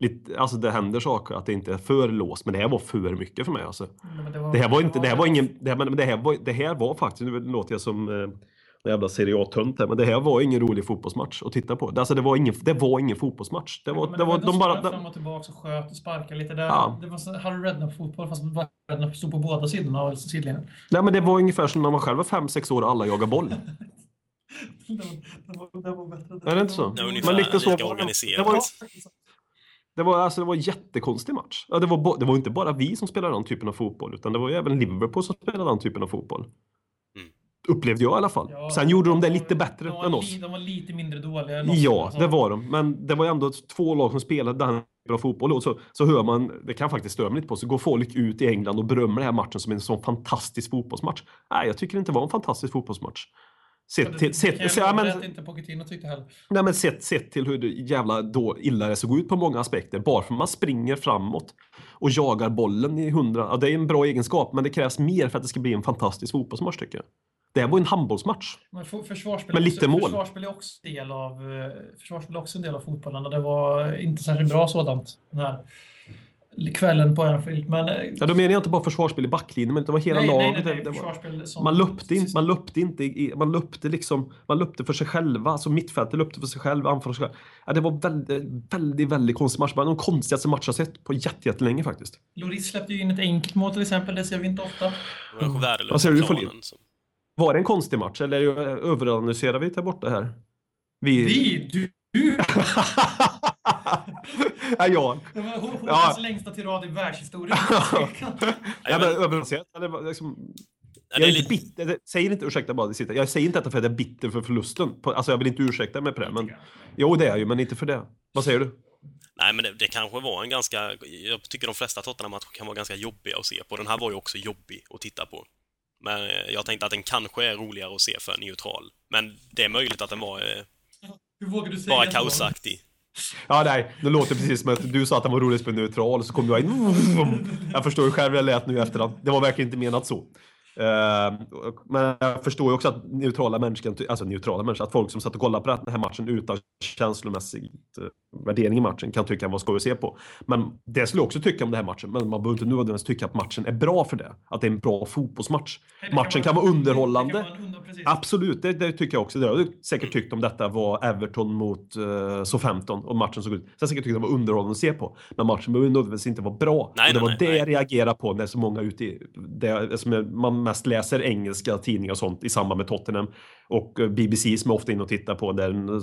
[SPEAKER 4] lite, alltså det händer saker, att det inte är för låst. Men det här var för mycket för mig alltså.
[SPEAKER 2] Men det, var,
[SPEAKER 4] Det här var inte, det här var ingen, det här, men det här var, det här var faktiskt, nu låter jag som en jävla Serie A-tönt här, men det här var ingen rolig fotbollsmatch att titta på. Det, alltså det var ingen, det var ingen fotbollsmatch. Det var, det var, de bara,
[SPEAKER 2] fram och tillbaka och sköt och sparkade lite där.
[SPEAKER 4] Ja.
[SPEAKER 2] Det var så Harry Redknapp-fotboll fast Redknapp stod på båda sidorna av sidlinjen.
[SPEAKER 4] nej men det var ungefär som när man själv var fem sex år och alla jagar boll.
[SPEAKER 2] Det var, det var, det var bättre.
[SPEAKER 4] Är det inte så?
[SPEAKER 3] Ja,
[SPEAKER 4] Men
[SPEAKER 3] ungefär
[SPEAKER 4] lite så
[SPEAKER 3] lika
[SPEAKER 4] var det.
[SPEAKER 3] organiserat.
[SPEAKER 4] Det var, det var, alltså, det var en jättekonstig match. Ja, det, var, bo- det var inte bara vi som spelade den typen av fotboll, utan det var ju även Liverpool som spelade den typen av fotboll. Upplevde jag i alla fall.
[SPEAKER 2] Ja,
[SPEAKER 4] Sen gjorde de det lite bättre
[SPEAKER 2] de
[SPEAKER 4] än
[SPEAKER 2] li-
[SPEAKER 4] oss.
[SPEAKER 2] De var lite mindre dåliga än oss.
[SPEAKER 4] Ja, det var de. Men det var ju ändå två lag som spelade den bra fotboll. Och så, så hör man, det kan faktiskt störa mig lite på, så går folk ut i England och berömmer den här matchen som en sån fantastisk fotbollsmatch. Nej, jag tycker inte det var en fantastisk fotbollsmatch. Sett
[SPEAKER 2] det-
[SPEAKER 4] till,
[SPEAKER 2] det
[SPEAKER 4] sett, så, ja, men,
[SPEAKER 2] inte Pochettino tyckte heller.
[SPEAKER 4] nej, men sett, sett till hur det jävla då, illa det såg ut på många aspekter. Bara för att man springer framåt och jagar bollen i hundra... Ja, det är en bra egenskap, men det krävs mer för att det ska bli en fantastisk fotbollsmatch tycker jag. Det här var en handbollsmatch.
[SPEAKER 2] Men för- försvarsspel,
[SPEAKER 4] Men
[SPEAKER 2] är
[SPEAKER 4] lite
[SPEAKER 2] också,
[SPEAKER 4] mål.
[SPEAKER 2] försvarsspel är också del av, eh, försvarsspel är också en del av fotbollen och det var inte särskilt bra sådant den här kvällen på Anfield. Men, eh,
[SPEAKER 4] Ja, då menar jag inte bara försvarsspel i backlinjen, men det var hela
[SPEAKER 2] nej,
[SPEAKER 4] laget.
[SPEAKER 2] nej, nej, nej,
[SPEAKER 4] Det- det var-
[SPEAKER 2] försvarsspel som,
[SPEAKER 4] Man löpte inte, man löpte inte, i- man löpte liksom, man löpte för sig själva, alltså mittfältet löpte för sig själv, anfallare för sig själv. Ja, det var väldigt, väldigt, väldigt konstig match. Det var de konstigaste matcher jag sett på jätte- jättelänge faktiskt.
[SPEAKER 2] Loris släppte ju in ett enkelt mål till exempel, det ser vi inte ofta.
[SPEAKER 4] Vad säger du, Folin?
[SPEAKER 3] planen.
[SPEAKER 4] Var det en konstig match eller överanalyserar vi där borta här? Vi...
[SPEAKER 2] Vi, du, du!
[SPEAKER 4] ja, jag.
[SPEAKER 2] Det var
[SPEAKER 4] Ja.
[SPEAKER 2] Längsta tirad i världshistorien.
[SPEAKER 4] Ja, men överanalyserat. eller Liksom,
[SPEAKER 3] Ja,
[SPEAKER 4] jag är inte
[SPEAKER 3] lite,
[SPEAKER 4] bitter, säger inte, ursäkta bara, sitter- jag säger inte detta för att jag är bitter för förlusten. Alltså jag vill inte ursäkta mig på det, men jo det är jag ju, men inte för det. Vad säger du?
[SPEAKER 3] nej, men det, det kanske var en ganska... Jag tycker de flesta Tottenham-matcher kan vara ganska jobbiga att se på. Den här var ju också jobbig att titta på. Men eh, jag tänkte att den kanske är roligare att se för neutral. Men det är möjligt att den var eh,
[SPEAKER 2] Hur vågar du säga
[SPEAKER 3] bara kaosaktig.
[SPEAKER 4] Ja, nej, det låter precis som att du sa att den var rolig spela neutral, så kom jag in. Jag förstår ju själv hur jag lät nu efterhand. Det var verkligen inte menat så. Eh, men jag förstår ju också att neutrala människor, alltså neutrala människor, att folk som satt och kollade på den här matchen utan känslomässig eh, värdering i matchen kan tycka att den var skoj att se på. Men det skulle jag också tycka om den här matchen, men man behöver inte nödvändigtvis tycka att matchen är bra för det. Att det är en bra fotbollsmatch.
[SPEAKER 2] Nej, det
[SPEAKER 4] Matchen kan vara
[SPEAKER 2] det
[SPEAKER 4] underhållande.
[SPEAKER 2] Precis.
[SPEAKER 4] Absolut, det, det tycker jag också. Det har jag säkert tyckt om detta var Everton mot uh, Southampton och matchen såg ut. Sen har jag säkert tyckt att det var underhållande att se på. Men matchen behöver nödvändigtvis inte vara bra.
[SPEAKER 3] Nej,
[SPEAKER 4] och det
[SPEAKER 3] nej,
[SPEAKER 4] var
[SPEAKER 3] nej,
[SPEAKER 4] det jag reagerar på när så många ute i, det, som är- man mest läser engelska tidningar och sånt i samband med Tottenham och eh, BBC som jag ofta är inne och tittar på där en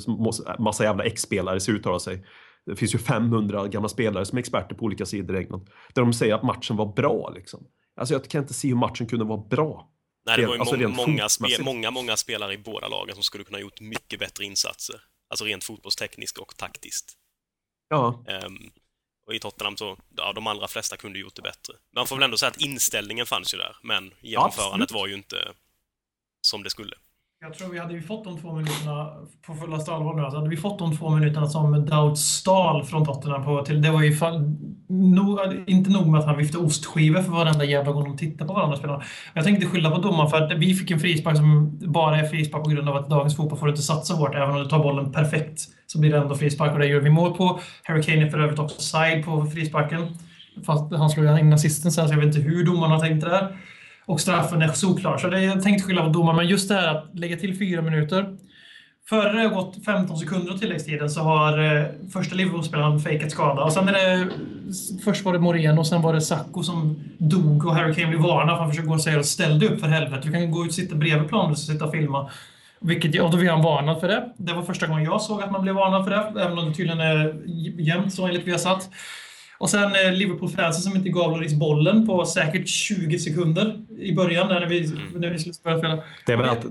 [SPEAKER 4] massa jävla ex-spelare ska uttala sig. Det finns ju 500 gamla spelare som är experter på olika sidor i England. Där de säger att matchen var bra liksom. Alltså jag kan inte se hur matchen kunde vara bra.
[SPEAKER 3] Nej, det var ju
[SPEAKER 4] alltså
[SPEAKER 3] må- många, spel, många, många spelare i båda lagen som skulle kunna ha gjort mycket bättre insatser. Alltså rent fotbollstekniskt och taktiskt.
[SPEAKER 4] Ja,
[SPEAKER 3] Ehm, och i Tottenham så, ja, de allra flesta kunde gjort det bättre. Man får väl ändå säga att inställningen fanns ju där, men genomförandet
[SPEAKER 4] Absolut.
[SPEAKER 3] var ju inte som det skulle.
[SPEAKER 2] Jag tror vi hade vi fått de två minuterna på fullaste allvar nu. Alltså hade vi fått de två minuterna som Daud stal från Tottenham på till, det var ju fall, no, inte nog med att han viftade ostskivor för varenda jävla gång de tittade på varandra spelarna. Jag tänkte inte skylla på domaren för att vi fick en frispark som bara är frispark på grund av att dagens fotboll får inte satsa hårt. Även om du tar bollen perfekt så blir det ändå frispark och det gör vi mål på. Harry Kane är för övrigt också side på frisparken. Fast han slog ju in assisten sen så jag vet inte hur domarna tänkte där. Och straffen är solklar. Så det, är tänkt skylla på domaren, men just det här att lägga till fyra minuter. Före det har gått 15 sekunder av tilläggstiden så har eh, första Liverpool-spelaren fejkat skada. Och sen är det... Först var det Moreno och sen var det Sacco som dog och Harry Kane blev varnad för han försökte gå och säga ställ dig upp för helvete. Du kan gå ut och sitta bredvid planen och sitta och filma. Vilket, och då blev han varnad för det. Det var första gången jag såg att man blev varnad för det. Även om det tydligen är jämnt så enligt Viasat. Och sen eh, Liverpool-fansen som inte gav Lloris bollen på säkert 20 sekunder i början när vi, när vi skulle börja spela.
[SPEAKER 4] Det är väl att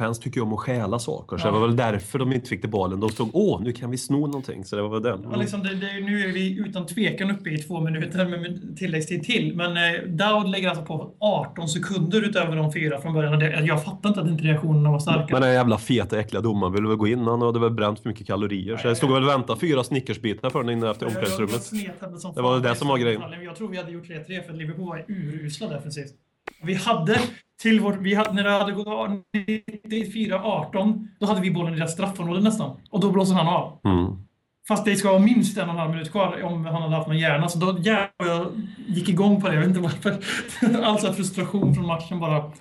[SPEAKER 4] Liverpool-fans tycker ju om att stjäla saker, så det var väl därför de inte fick bollen. De stod åh, nu kan vi sno någonting, så det var väl den.
[SPEAKER 2] Ja, liksom det, det, nu är vi utan tvekan uppe i två minuter med tilläggstid till. Men eh, Daud lägger alltså på 18 sekunder utöver de fyra från början. Det, jag fattar inte att inte reaktionerna var starka.
[SPEAKER 4] Men den jävla feta äckliga domaren ville väl gå in, han hade väl bränt för mycket kalorier. Så jag stod väl och väntade fyra snickersbitar för den inne efter omklädningsrummet. Det var det som var grejen.
[SPEAKER 2] Jag tror vi hade gjort 3-3 för att Liverpool var urusla defensivt. Vi hade till vårt, vi hade, när det hade gått 94-18, då hade vi bollen i deras straffområde nästan. Och då blåser han av.
[SPEAKER 4] Mm.
[SPEAKER 2] Fast det ska vara minst en och en halv minut kvar om han hade haft någon hjärna. Så då jävlar jag gick igång på det. Jag vet inte varför. Alltså frustration från matchen bara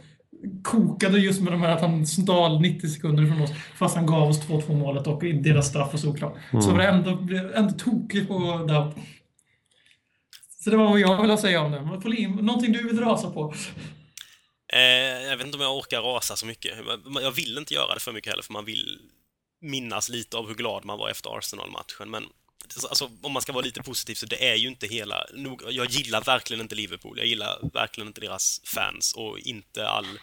[SPEAKER 2] kokade just med de här att han stal 90 sekunder från oss. Fast han gav oss 2-2 målet och deras straff var såklart. Så var det ändå, blev ändå tokigt på Daud. Så det var vad jag ville säga om det. Någonting du vill rasa på?
[SPEAKER 3] Eh, jag vet inte om jag orkar rasa så mycket. Jag vill inte göra det för mycket heller, för man vill minnas lite av hur glad man var efter Arsenal-matchen. Men alltså, om man ska vara lite positiv så det är ju inte hela... Nog, jag gillar verkligen inte Liverpool. Jag gillar verkligen inte deras fans och inte all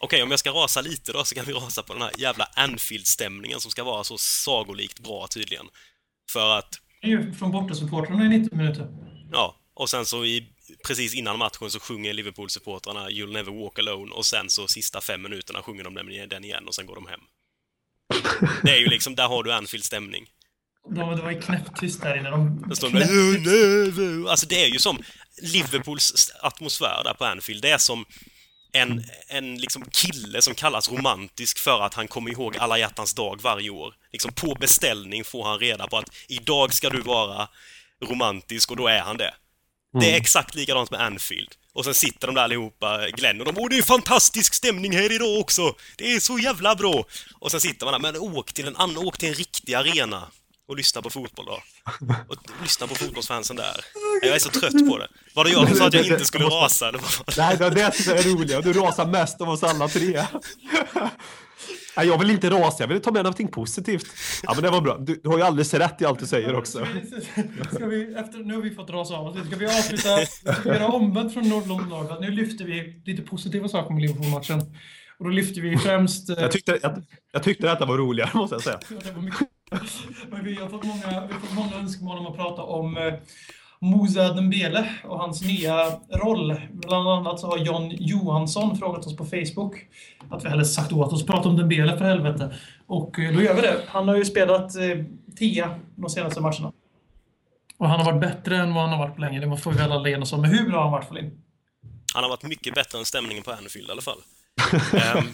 [SPEAKER 3] Okej, om jag ska rasa lite då så kan vi rasa på den här jävla Anfield-stämningen som ska vara så sagolikt bra tydligen. För att,
[SPEAKER 2] Det är ju från bortasupportrarna i 90 minuter.
[SPEAKER 3] ja, och sen så i, precis innan matchen så sjunger Liverpool-supportrarna “You'll never walk alone” och sen så sista fem minuterna sjunger de den- igen och sen går de hem. Det är ju liksom, där har du Anfield-stämning.
[SPEAKER 2] De, det var ju knäpptyst där inne. De
[SPEAKER 3] Då står de där,
[SPEAKER 2] knäppte-
[SPEAKER 3] "You'll never-" Alltså det är ju som Liverpools atmosfär där på Anfield. Det är som en, en liksom kille som kallas romantisk för att han kommer ihåg alla hjärtans dag varje år. Liksom på beställning får han reda på att idag ska du vara romantisk och då är han det. Det är exakt likadant med Anfield. Och sen sitter de där allihopa, Glenn, och de Åh, det är fantastisk stämning här idag också! Det är så jävla bra! Och sen sitter man där, men åk till en annan, åk till en riktig arena och lyssna på fotboll då. Och lyssna på fotbollsfansen där. Jag är så trött på det. Var det jag som sa att jag inte skulle rasa? eller vad?
[SPEAKER 4] Nej, det är det som är roliga. Du rasar mest av oss alla tre. Nej, jag vill inte rasa, jag vill ta med någonting positivt. Ja, men det var bra. Du, du har ju alldeles rätt i allt du säger också.
[SPEAKER 2] Ska vi, efter, nu har vi fått rasa av oss lite. Ska vi avsluta? Ska vi göra omvänt från Nordlondon? Nu lyfter vi lite positiva saker med Liverpool-matchen. Och då lyfter vi främst...
[SPEAKER 4] Jag tyckte, jag, jag tyckte detta var roligare, måste jag säga.
[SPEAKER 2] det var mycket. Men vi har fått många, vi har fått många önskemål om att prata om eh, Moussa Dembele och hans nya roll. Bland annat så har John Johansson frågat oss på Facebook att vi hellre sagt åt oss prata om Dembele för helvete. Och eh, då gör vi det. Han har ju spelat eh, tia de senaste matcherna. Och han har varit bättre än vad han har varit på länge. Det får vi alla enas om. Men hur bra har han varit Folin?
[SPEAKER 3] Han har varit mycket bättre än stämningen på Anfield i alla fall. Ehm,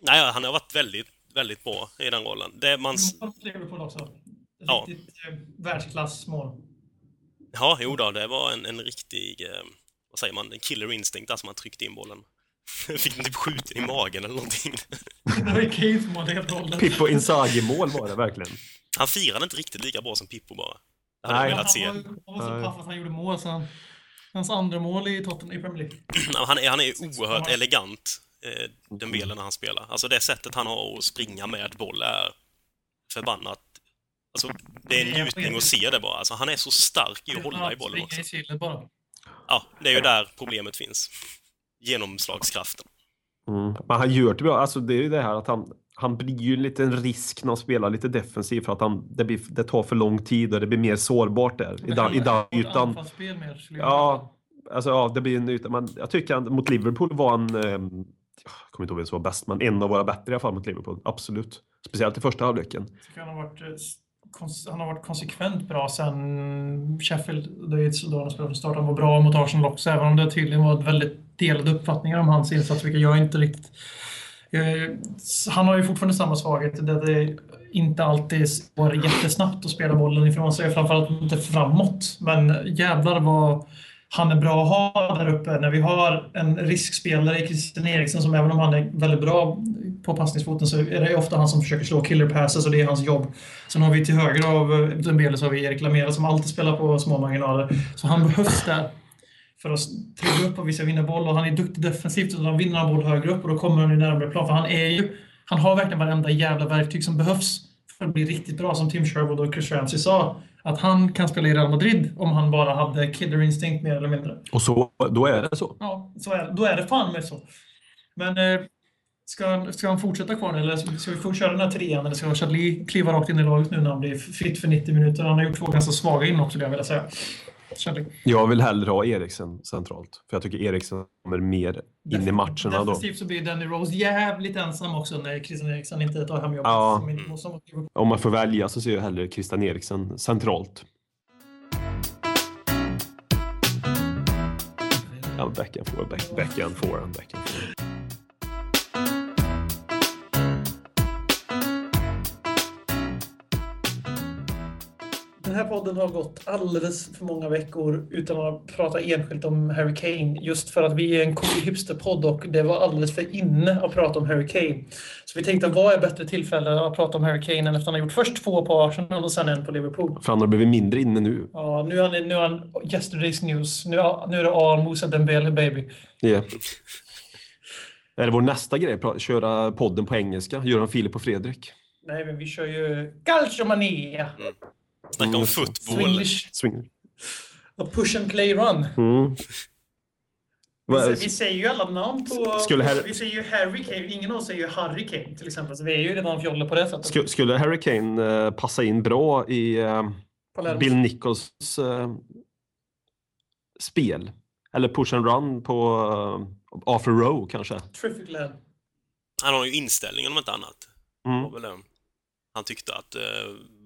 [SPEAKER 3] nej, han har varit väldigt, väldigt bra i den rollen. Det man...
[SPEAKER 2] Liverpool också.
[SPEAKER 3] Ja.
[SPEAKER 2] Riktigt eh, världsklassmål.
[SPEAKER 3] Ja, jo då, det var en, en riktig, eh, vad säger man, en killer instinct, alltså man tryckte in bollen. Fick den typ skjuten i magen eller någonting.
[SPEAKER 2] Det var ju Kane som hade helt rollen.
[SPEAKER 4] Pippo Inzaghi-mål var det verkligen.
[SPEAKER 3] Han firade inte riktigt lika bra som Pippo bara. Det hade
[SPEAKER 4] Nej.
[SPEAKER 3] jag
[SPEAKER 2] Han
[SPEAKER 3] velat se.
[SPEAKER 2] var, han var så
[SPEAKER 4] Nej.
[SPEAKER 2] paff att han gjorde mål så han, Hans andra mål i Tottenham i Premier League.
[SPEAKER 3] Han är, han är oerhört elegant, eh, Dembele, när han spelar. Alltså det sättet han har att springa med boll är förbannat... Alltså, det är en njutning att se det bara. Alltså, han är så stark i att hålla i bollen också. Ja, det är ju där problemet finns. Genomslagskraften.
[SPEAKER 4] Mm. Men han gör det bra. Alltså det är ju det här att han, han blir ju en liten risk när han spelar lite defensivt för att han, det, blir, det tar för lång tid och det blir mer sårbart där i den, i den ytan. Ja, alltså ja, det blir en yta. Men jag tycker att mot Liverpool var han, eh, jag kommer inte ihåg vem som var bäst, men en av våra bättre i alla fall mot Liverpool. Absolut. Speciellt i första halvleken.
[SPEAKER 2] tycker han har varit, eh, han har varit konsekvent bra sen Sheffield. Det är ett då han spelade från start. Han var bra mot Arsenal också, även om det tydligen var väldigt delade uppfattningar om hans insats, vilket jag inte riktigt... Jag, Han har ju fortfarande samma svaghet, där det inte alltid går jättesnabbt att spela bollen ifrån sig, framförallt inte framåt. Men jävlar vad han är bra att ha där uppe. När vi har en riskspelare i Christian Eriksen som även om han är väldigt bra på passningsfoten så är det ofta han som försöker slå killer passes och det är hans jobb. Sen har vi till höger av Dembele så har vi Erik Lamela som alltid spelar på små marginaler. Så han behövs där för att trigga upp och vi ska vinna boll och han är duktig defensivt och då vinner han boll högre upp och då kommer han ju närmare plan för han är ju han har verkligen varenda jävla verktyg som behövs för att bli riktigt bra som Tim Sherwood och Chris Ramsey sa. Att han kan spela i Real Madrid om han bara hade killer instinct mer eller mindre.
[SPEAKER 4] Och så, då är det så.
[SPEAKER 2] Ja, så är, då är det fan med så. Men eh, ska, han, ska han fortsätta kvar eller ska vi få köra den här trean eller ska Chadli kliva rakt in i laget nu när han blir fritt för 90 minuter? Han har gjort två ganska svaga in också, det jag vilja säga.
[SPEAKER 4] Jag vill hellre ha Eriksen centralt. För jag tycker Eriksen kommer mer in i matcherna då.
[SPEAKER 2] Defensivt så blir Danny Rose jävligt ensam också när Christian Eriksson inte tar hem jobbet.
[SPEAKER 4] Ja. Om man får välja så ser jag hellre Christian Eriksen centralt. Ja, backhand forward, back, backhand forehand, backhand forehand.
[SPEAKER 2] Den här podden har gått alldeles för många veckor utan att prata enskilt om Harry Kane. Just för att vi är en cool hipsterpodd och det var alldeles för inne att prata om Harry Kane. Så vi tänkte, vad är bättre tillfälle att prata om Harry Kane än efter att han har gjort först två på Arsenal och sen en på Liverpool?
[SPEAKER 4] För han har blivit mindre inne nu.
[SPEAKER 2] Ja, nu är han, nu är han yesterday's news. Nu, är- nu är det all Moussa Dembele baby.
[SPEAKER 4] Yeah. Är det vår nästa grej? Köra podden på engelska? Göran Filip och Fredrik?
[SPEAKER 2] Nej, men vi kör ju Calciomania.
[SPEAKER 3] Snacka om
[SPEAKER 4] Mm.
[SPEAKER 3] fotboll.
[SPEAKER 2] Swinglish.
[SPEAKER 4] Swing.
[SPEAKER 2] Och push and play run.
[SPEAKER 4] Mm.
[SPEAKER 2] Vi, vi säger ju alla namn på...
[SPEAKER 4] Skulle Harry-
[SPEAKER 2] Vi säger ju Harry Kane. Ingen av oss säger ju Harry Kane till exempel. Så vi är ju redan fjolle på det sättet.
[SPEAKER 4] Sku- Skulle Harry Kane eh, passa in bra i
[SPEAKER 2] Palermo.
[SPEAKER 4] Bill Nichols eh, spel? Eller push and run på uh, Arthur Rowe kanske?
[SPEAKER 2] Terrific lad.
[SPEAKER 3] Han har ju inställningen om inte annat.
[SPEAKER 4] Mm.
[SPEAKER 3] Han tyckte att eh,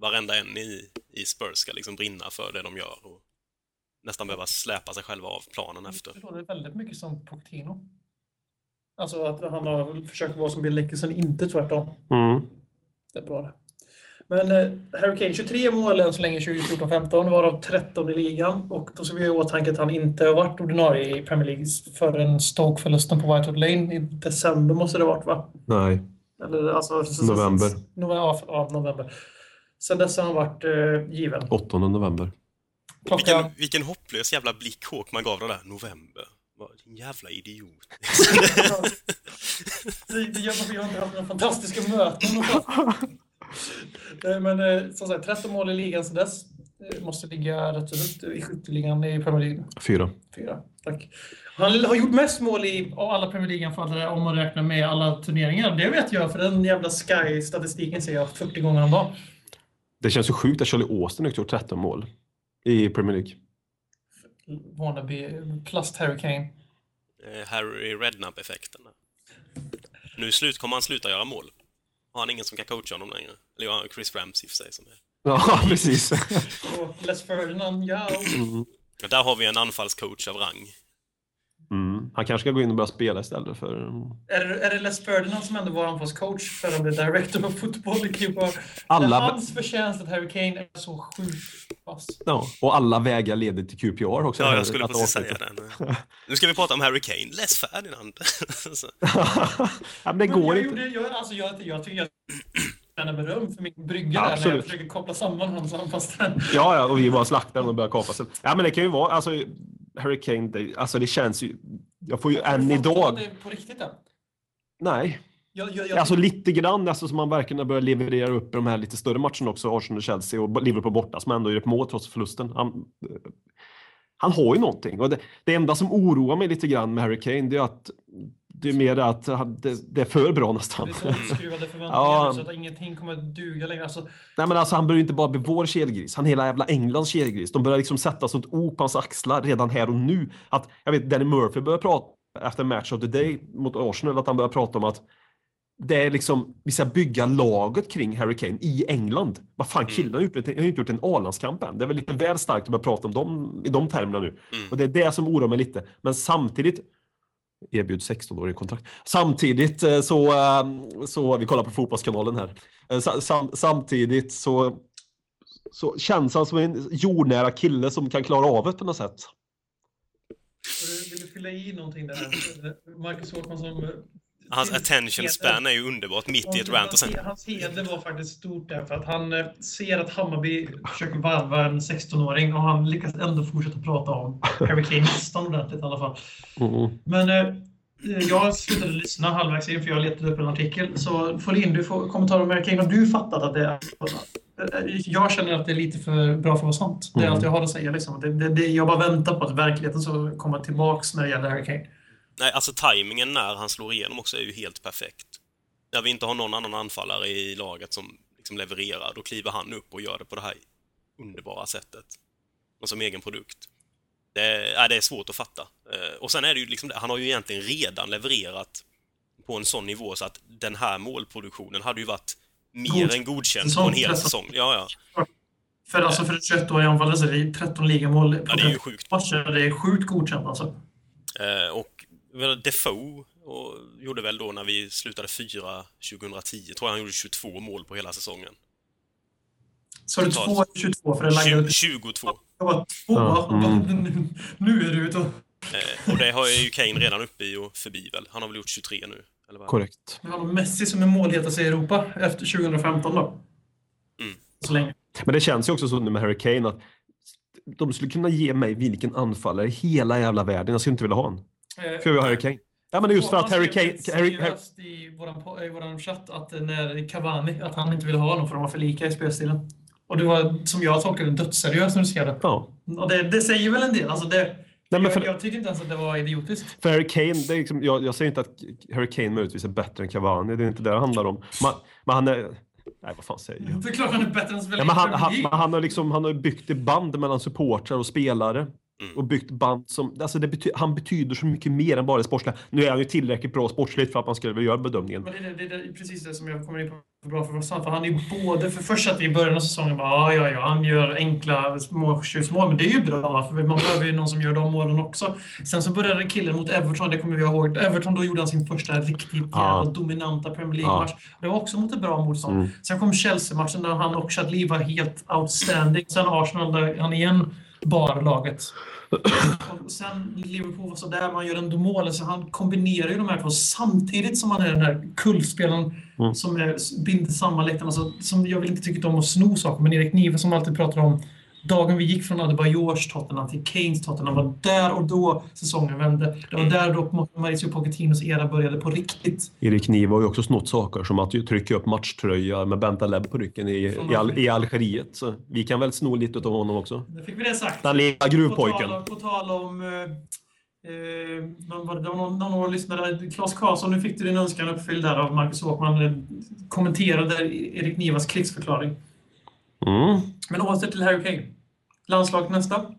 [SPEAKER 3] varenda en i, i Spurs ska liksom brinna för det de gör och nästan behöva släpa sig själva av planen efter.
[SPEAKER 2] Det låter väldigt mycket som Pochettino. Alltså att han har försökt vara som Bill Nicholson, inte tvärtom.
[SPEAKER 4] Mm.
[SPEAKER 2] Det är bra det. Men eh, Harry Kane, 23 mål än så länge 2014-15, varav 13 i ligan. Och då ska vi ha i åtanke att han inte har varit ordinarie i Premier League förrän Stoke-förlusten på White Hart Lane i december måste det ha varit va?
[SPEAKER 4] Nej.
[SPEAKER 2] Eller, alltså, så- så-
[SPEAKER 4] November.
[SPEAKER 2] November, ja, ja, november. Sen dess har han varit eh, given.
[SPEAKER 4] 8 november.
[SPEAKER 2] Klockan...
[SPEAKER 3] Vilken, vilken hopplös jävla blick Håkman gav det där. November. Din jävla idiot.
[SPEAKER 2] Det, det gör att vi har inte haft några fantastiska möten. Men eh, som sagt, 13 mål i ligan sedan dess. Måste ligga rätt så högt i skytteligan i Premier League.
[SPEAKER 4] Fyra.
[SPEAKER 2] Fyra. Tack. Han har gjort mest mål i av alla Premier League-anfallare om man räknar med alla turneringar. Det vet jag, för den jävla Sky-statistiken ser jag 40 gånger om dagen.
[SPEAKER 4] Det känns ju sjukt att Charlie Austin har gjort 13 mål i Premier League.
[SPEAKER 2] Wannabe plus Harry Kane.
[SPEAKER 3] Eh, Harry Redknapp-effekten. Nu slut, kommer han sluta göra mål. Har han ingen som kan coacha honom längre? Eller ja, Chris Ramsey för sig som är...
[SPEAKER 4] Ja, precis.
[SPEAKER 2] Les Ferdinand, ja.
[SPEAKER 4] Mm.
[SPEAKER 3] Där har vi en anfallscoach av rang.
[SPEAKER 4] Mm. Han kanske ska gå in och börja spela istället för...
[SPEAKER 2] Är det, är det Les Ferdinand som ändå var anfallscoach för han blev director of football i QPR?
[SPEAKER 4] Alla-
[SPEAKER 2] Det är hans förtjänst att Harry Kane är så sjukt vass.
[SPEAKER 4] Ja, och alla vägar leder till QPR också.
[SPEAKER 3] Ja, jag skulle precis säga det. Nu ska vi prata om Harry Kane. Les Ferdinand.
[SPEAKER 4] Ja, men det
[SPEAKER 2] Men
[SPEAKER 4] går
[SPEAKER 2] jag,
[SPEAKER 4] inte.
[SPEAKER 2] gjorde, jag, alltså jag, jag tycker jag förtjänar beröm för min brygga där när jag försöker koppla samman hans anfallstrend.
[SPEAKER 4] Ja, ja, och vi bara slaktar den och börjar kapa sig. Ja, men det kan ju vara, alltså, Harry Kane, det, alltså det känns ju... Jag får ju än idag...
[SPEAKER 2] Det på riktigt än.
[SPEAKER 4] Nej,
[SPEAKER 2] Jag, jag, jag,
[SPEAKER 4] alltså lite grann, alltså som man verkligen har börjat leverera upp i de här lite större matcherna också, Arsenal och Chelsea och Liverpool borta, som ändå gör ett mål trots förlusten. Han, har ju någonting. Och det, det enda som oroar mig lite grann med Harry Kane, det är att det är mer att det, det är för bra nästan.
[SPEAKER 2] det är så uppskruvade förväntningar
[SPEAKER 4] Ja.
[SPEAKER 2] så att ingenting kommer att duga längre. Alltså,
[SPEAKER 4] Nej men alltså han börjar inte bara bli vår kelgris, han är hela jävla Englands kelgris. De börjar liksom sätta sånt ok på hans axlar redan här och nu. Att, jag vet, Danny Murphy börjar prata efter match of the day mot Arsenal, att han börjar prata om att det är liksom, vi ska bygga laget kring Harry Kane i England. Vad fan, killen har ju inte, har ju inte gjort en A-landskamp än. Det är väl lite väl starkt att börja prata om dem i de termerna nu.
[SPEAKER 3] Mm.
[SPEAKER 4] Och det är det som oroar mig lite. Men samtidigt, erbjuds 16 år i kontrakt. Samtidigt eh, så, eh, så, vi kollar på Fotbollskanalen här. Eh, sa- Sam, samtidigt så, så känns han som en jordnära kille som kan klara av det på något sätt.
[SPEAKER 2] vill du- vill du fylla i någonting där? Marcus Håkman som...
[SPEAKER 3] Hans attention span är ju underbart mitt i ett rant och sen...
[SPEAKER 2] Hans heder var faktiskt stort där för att han eh, ser att Hammarby försöker varva en 16-åring och han lyckas ändå fortsätta prata om Harry Kane nästan ordentligt i alla fall.
[SPEAKER 4] Mm.
[SPEAKER 2] Men eh, jag slutade lyssna halvvägs in för jag letade upp en artikel. Så får in du får kommentarer om Harry Kane. Har du fattat att det är... eh, Jag känner att det är lite för bra för att vara sant. Det är
[SPEAKER 4] Mm.
[SPEAKER 2] allt jag har att säga. Liksom. Det, det, det, jag bara väntar på att verkligheten ska komma tillbaks när det gäller Harry Kane.
[SPEAKER 3] Nej, alltså tajmingen när han slår igenom också är ju helt perfekt. När vi inte har någon annan anfallare i laget som liksom levererar, då kliver han upp och gör det på det här underbara sättet. Och som egen produkt. Det är, det är svårt att fatta. Eh, Och sen är det ju liksom det, han har ju egentligen redan levererat på en sån nivå så att den här målproduktionen hade ju varit mer
[SPEAKER 2] God-
[SPEAKER 3] än godkänd på en hel säsong. Ja, ja.
[SPEAKER 2] För, alltså, för en 21-årig anfallare så är det 13 ligamål på
[SPEAKER 3] ja det är ju
[SPEAKER 2] 30
[SPEAKER 3] sjukt.
[SPEAKER 2] matcher. Det är sjukt godkänt alltså.
[SPEAKER 3] Eh, och Defoe och gjorde väl då när vi slutade fyra 2010, tror jag han gjorde 22 mål på hela säsongen.
[SPEAKER 2] Så har du
[SPEAKER 3] Totalt.
[SPEAKER 2] 2 eller 22 för det laggade
[SPEAKER 3] 20, 22.
[SPEAKER 2] Jag bara två.
[SPEAKER 4] Ja, mm.
[SPEAKER 2] Nu är du ute och...
[SPEAKER 3] Eh, och det har ju Kane redan uppe i och förbi väl. Han har väl gjort 23 nu? Eller vad?
[SPEAKER 4] Korrekt.
[SPEAKER 2] Vi har Messi som är målhetast i Europa efter 2015 då.
[SPEAKER 3] Mm.
[SPEAKER 2] Så länge.
[SPEAKER 4] Men det känns ju också så nu med Harry Kane att de skulle kunna ge mig vilken anfallare i hela jävla världen. Jag skulle inte vilja ha en. För jag vill ha Harry Kane. Ja men just för att Harry Kane... Harry, Harry,
[SPEAKER 2] i våran, i våran chatt att när Cavani, att han inte ville ha honom för de var för lika i spelstilen. Och det var, som jag tolkade det, dödsseriöst när du skrev det.
[SPEAKER 4] ja.
[SPEAKER 2] Och det, det säger väl en del. Alltså det,
[SPEAKER 4] Nej men
[SPEAKER 2] jag,
[SPEAKER 4] för,
[SPEAKER 2] jag tycker inte ens att det var idiotiskt.
[SPEAKER 4] för Harry Kane, det är liksom, jag, jag säger inte att Harry Kane möjligtvis är bättre än Cavani, det är inte det det handlar om. Men, men han är... Nej, vad fan säger jag?
[SPEAKER 2] Det är klart han är bättre än Sven
[SPEAKER 4] Ja, men han, han, men han, har liksom, han har byggt ett band mellan supportrar och spelare.
[SPEAKER 3] Mm.
[SPEAKER 4] Och byggt band som, alltså det bety, han betyder så mycket mer än bara det sportsliga. Nu är han ju tillräckligt bra sportsligt för att man skulle göra bedömningen.
[SPEAKER 2] Men det, är- det, det är precis det som jag kommer in på för bra för Rossand. För han är ju både, för först att vi i början av säsongen bara ja, ja, ja, han gör enkla småtjusmål. Men det är ju bra, för man behöver ju någon som gör de målen också. Sen så började killen mot Everton, det kommer vi ihåg. Everton, då gjorde han sin första riktigt
[SPEAKER 4] Ja.
[SPEAKER 2] dominanta Premier League-match. Det var också mot ett bra motstånd.
[SPEAKER 4] Mm.
[SPEAKER 2] Sen kom Chelsea-matchen där han och Chadli var helt outstanding. Sen Arsenal där han igen bar laget. Och sen Liverpool var så där man gör ändå mål. Så han kombinerar ju de här två samtidigt som han är den här kullspelaren
[SPEAKER 4] Mm.
[SPEAKER 2] som är, binder samman läktarna. Alltså, som jag vill inte tycka om att sno saker, men Erik Nive som alltid pratar om dagen vi gick från Adebayors Tottenham till Keynes Tottenham var där och då säsongen vände. Det var där då Mauricio Pochettinos era började på riktigt.
[SPEAKER 4] Erik Niva har ju också snott saker som att trycka upp matchtröja med Bentaleb på ryggen i, i, Al, i Algeriet. Så vi kan väl sno lite av honom också.
[SPEAKER 2] Nu fick vi det sagt.
[SPEAKER 4] Den lilla
[SPEAKER 2] På
[SPEAKER 4] gruvpojken.
[SPEAKER 2] tal, på tal om... Eh, eh, någon, det, det var någon, någon lyssnare, Claes Karlsson, nu fick du din önskan uppfylld där av Marcus Åkman. eh, Kommenterade Erik Nivas krigsförklaring.
[SPEAKER 4] Mm.
[SPEAKER 2] Men åter till Harry Kane. Landslag nästa.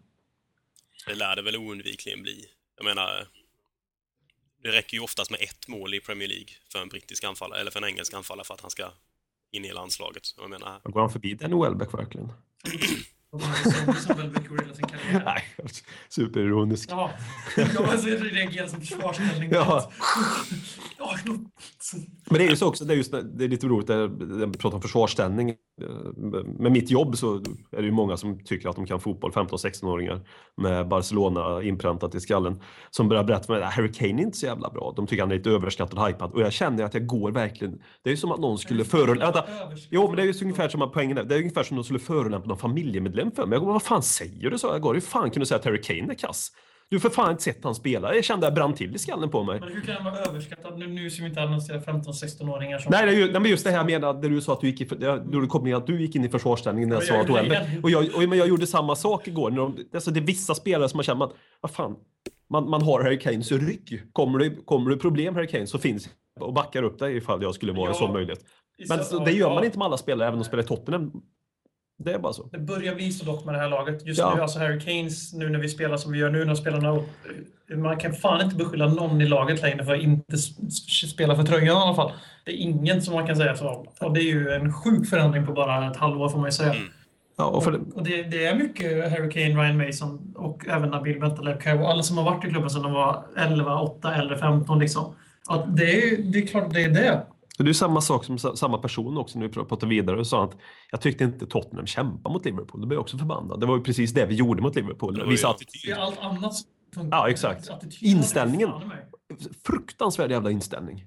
[SPEAKER 3] Det lär det väl oundvikligen bli. Jag menar, det räcker ju oftast med ett mål i Premier League för en brittisk anfallare, eller för en engelsk anfallare för att han ska in i landslaget. Jag menar,
[SPEAKER 4] Går han förbi Danny Welbeck verkligen?
[SPEAKER 2] Som- Som väl Victor hela sin karriär.
[SPEAKER 4] Nej, superironisk.
[SPEAKER 2] Jaha. Jag alltså, reagerar som försvarsställning.
[SPEAKER 4] Ja.
[SPEAKER 2] Ja.
[SPEAKER 4] Men det är ju så också, det är, just, det är lite roligt, när jag pratar om försvarsställning. Med mitt jobb så är det ju många som tycker att de kan fotboll, 15-16-åringar med Barcelona inpräntat i skallen, som börjar berätta för mig att Harry Kane är inte så jävla bra. De tycker han är lite överskattad och hypad. Och jag känner att jag går verkligen... Det är ju som att någon skulle förolämpa... Jo, men det är ju ungefär som att poängen är. Det är ungefär som att de skulle förolämpa någon familjemedlem för mig. Jag går, vad fan säger du? Så jag går, hur fan kan du säga att Harry Kane är kass? Du har för fan inte sett han spela. Jag kände att jag brann till i skallen på mig.
[SPEAKER 2] Men hur kan han vara överskattad? Nu, nu vi inte annonsera 15-16-åringar som...
[SPEAKER 4] Nej, det är ju, nej, men just det här med att du sa att du gick i, jag gjorde kopplingen att du gick in i försvarsställning när jag
[SPEAKER 2] Ja,
[SPEAKER 4] sa att
[SPEAKER 2] det.
[SPEAKER 4] Och jag, och, men jag gjorde samma sak igår. När de, alltså det är vissa spelare som man känner att, vad fan, man, man har Harry Kanes rygg. Kommer det, kommer det problem Harry Kane så finns och backar upp dig ifall jag skulle vara
[SPEAKER 2] Ja.
[SPEAKER 4] en sån möjlighet. Men
[SPEAKER 2] Så-
[SPEAKER 4] det gör man inte med alla spelare, även om de spelar i Tottenham. Det är bara så.
[SPEAKER 2] Det börjar bli så dock med det här laget. Just
[SPEAKER 4] Ja.
[SPEAKER 2] nu, alltså Harry Kanes, nu när vi spelar som vi gör nu, när spelarna... Man kan fan inte beskylla någon i laget längre för att inte spela för tröjan i alla fall. Det är ingen som man kan säga så. Och det är ju en sjuk förändring på bara ett halvår får man ju säga.
[SPEAKER 3] Mm.
[SPEAKER 4] Ja, och för det,
[SPEAKER 2] Och det, det är mycket Harry Kane, Ryan Mason och även Nabil Bentaleb och alla som har varit i klubben sedan de var 11, 8 eller 15 liksom. Att det, är, det är klart det är det.
[SPEAKER 4] Det är ju samma sak som sa- samma person också när vi pratade vidare och sa att jag tyckte inte Tottenham kämpade mot Liverpool. Då blev jag också förbannad. Det var ju precis det vi gjorde mot Liverpool. Attityd.
[SPEAKER 2] är allt annat.
[SPEAKER 4] Ja, exakt. Inställningen.
[SPEAKER 2] vi.
[SPEAKER 4] Fruktansvärd jävla inställning.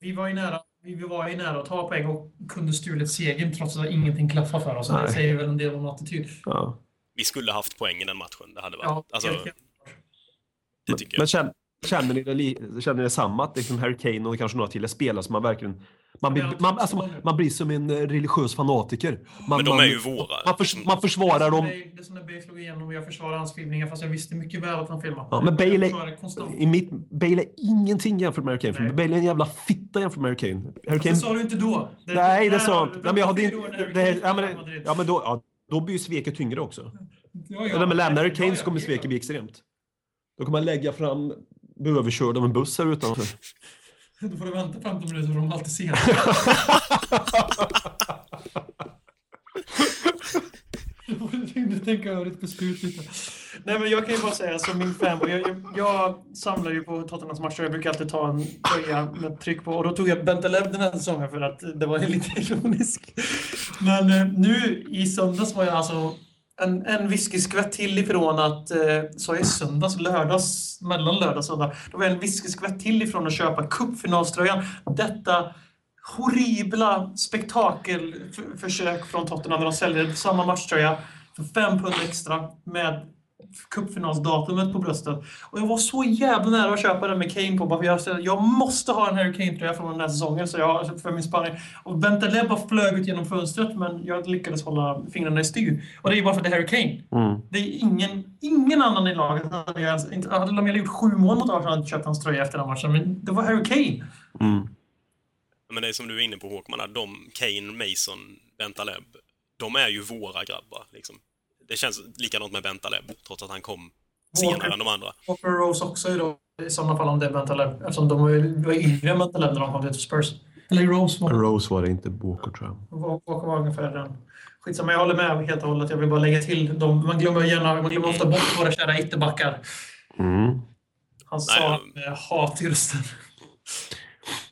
[SPEAKER 2] Vi var ju nära, vi var ju nära att ta poäng och kunde stulit segern trots att ingenting klaffade för oss. Och Det
[SPEAKER 4] Nej.
[SPEAKER 2] säger väl en del om attityd.
[SPEAKER 4] Ja.
[SPEAKER 3] vi skulle haft poäng i den matchen. Det hade varit...
[SPEAKER 2] Ja,
[SPEAKER 3] alltså, det tycker
[SPEAKER 4] Men
[SPEAKER 3] jag.
[SPEAKER 4] känner, känner, ni det, li- känner ni det samma? Att liksom Harry Kane och kanske några till är spelare som man verkligen... Man blir, man, alltså, man, man blir som en eh, religiös fanatiker. Man,
[SPEAKER 3] Men de
[SPEAKER 4] man,
[SPEAKER 3] är ju våra.
[SPEAKER 4] Man, förs, man försvarar dem.
[SPEAKER 2] Det är som när Bale slog igenom och jag försvarade hans filmningar fast jag visste mycket väl att han filmade.
[SPEAKER 4] Ja, men Bale är-. I mitt, Bale är ingenting jämfört med Harry Kane. Bale är en jävla fitta jämför med Harry Kane. Harry
[SPEAKER 2] Fast det
[SPEAKER 4] Kane
[SPEAKER 2] sa du inte då.
[SPEAKER 4] nej, det sa jag inte. Jag hade inte... Det,
[SPEAKER 2] Kane
[SPEAKER 4] ja, men, ja, då, ja, då blir ju sveket tyngre också.
[SPEAKER 2] Ja,
[SPEAKER 4] men lämnar Harry Kane
[SPEAKER 2] Ja,
[SPEAKER 4] så kommer
[SPEAKER 2] ja,
[SPEAKER 4] sveket bli extremt. Då kommer man lägga fram... Bli överkörd av en buss här utanför.
[SPEAKER 2] Då får du vänta 15 minuter för de är alltid sena. Du- du tänka över ditt beslut lite. Nej men jag kan ju bara säga som min fanboy, jag, jag, jag samlar ju på Tottenhams matcher. Jag brukar alltid ta en tröja med tryck på. Och då tog jag Bentaleb den här säsongen för att det var lite ironiskt. Men eh, nu i söndags var jag alltså en, en whiskyskvätt till ifrån att, eh, så jag i söndags, lördags, mellan lördag och söndag. Då var jag en whiskyskvätt till ifrån att köpa cupfinalströjan. Detta horribla spektakelförsök från Tottenham när de säljer samma matchtröja för 5 pund extra med cupfinalsdatumet på bröstet. Och jag var så jävla nära att köpa den med Kane på. bara för Jag, jag måste ha en Harry Kane-tröja från den här säsongen så jag, för min spaning. Och Bentaleb bara flög ut genom fönstret men jag lyckades hålla fingrarna i styr. Och det är bara för att det är Harry Kane.
[SPEAKER 4] Mm.
[SPEAKER 2] Det är ingen, ingen annan i laget. Hade jag, ens, inte, hade Lamela gjort sju mål mot Arsenal hade jag köpt hans tröja efter den matchen. Men det var Harry Kane.
[SPEAKER 4] Mm.
[SPEAKER 3] Men det är som du är inne på Håkman, de, Kane, Mason, Bentaleb, de är ju våra grabbar. Liksom. Det känns likadant med Bentaleb, trots att han kom senare än de andra.
[SPEAKER 2] Och för Rose också i, då, i sådana fall om det är Bentaleb. Eftersom de var yngre än Bentaleb när de kom till Spurs. Eller Rose var
[SPEAKER 4] Rose var det inte, Walker tror jag.
[SPEAKER 2] Walker var ungefär den. Skitsamma, jag håller med helt och hållet. Jag vill bara lägga till dem. Man glömmer, gärna, man glömmer ofta bort våra kära ytterbackar.
[SPEAKER 4] Mm.
[SPEAKER 2] Han sa med hat i rösten.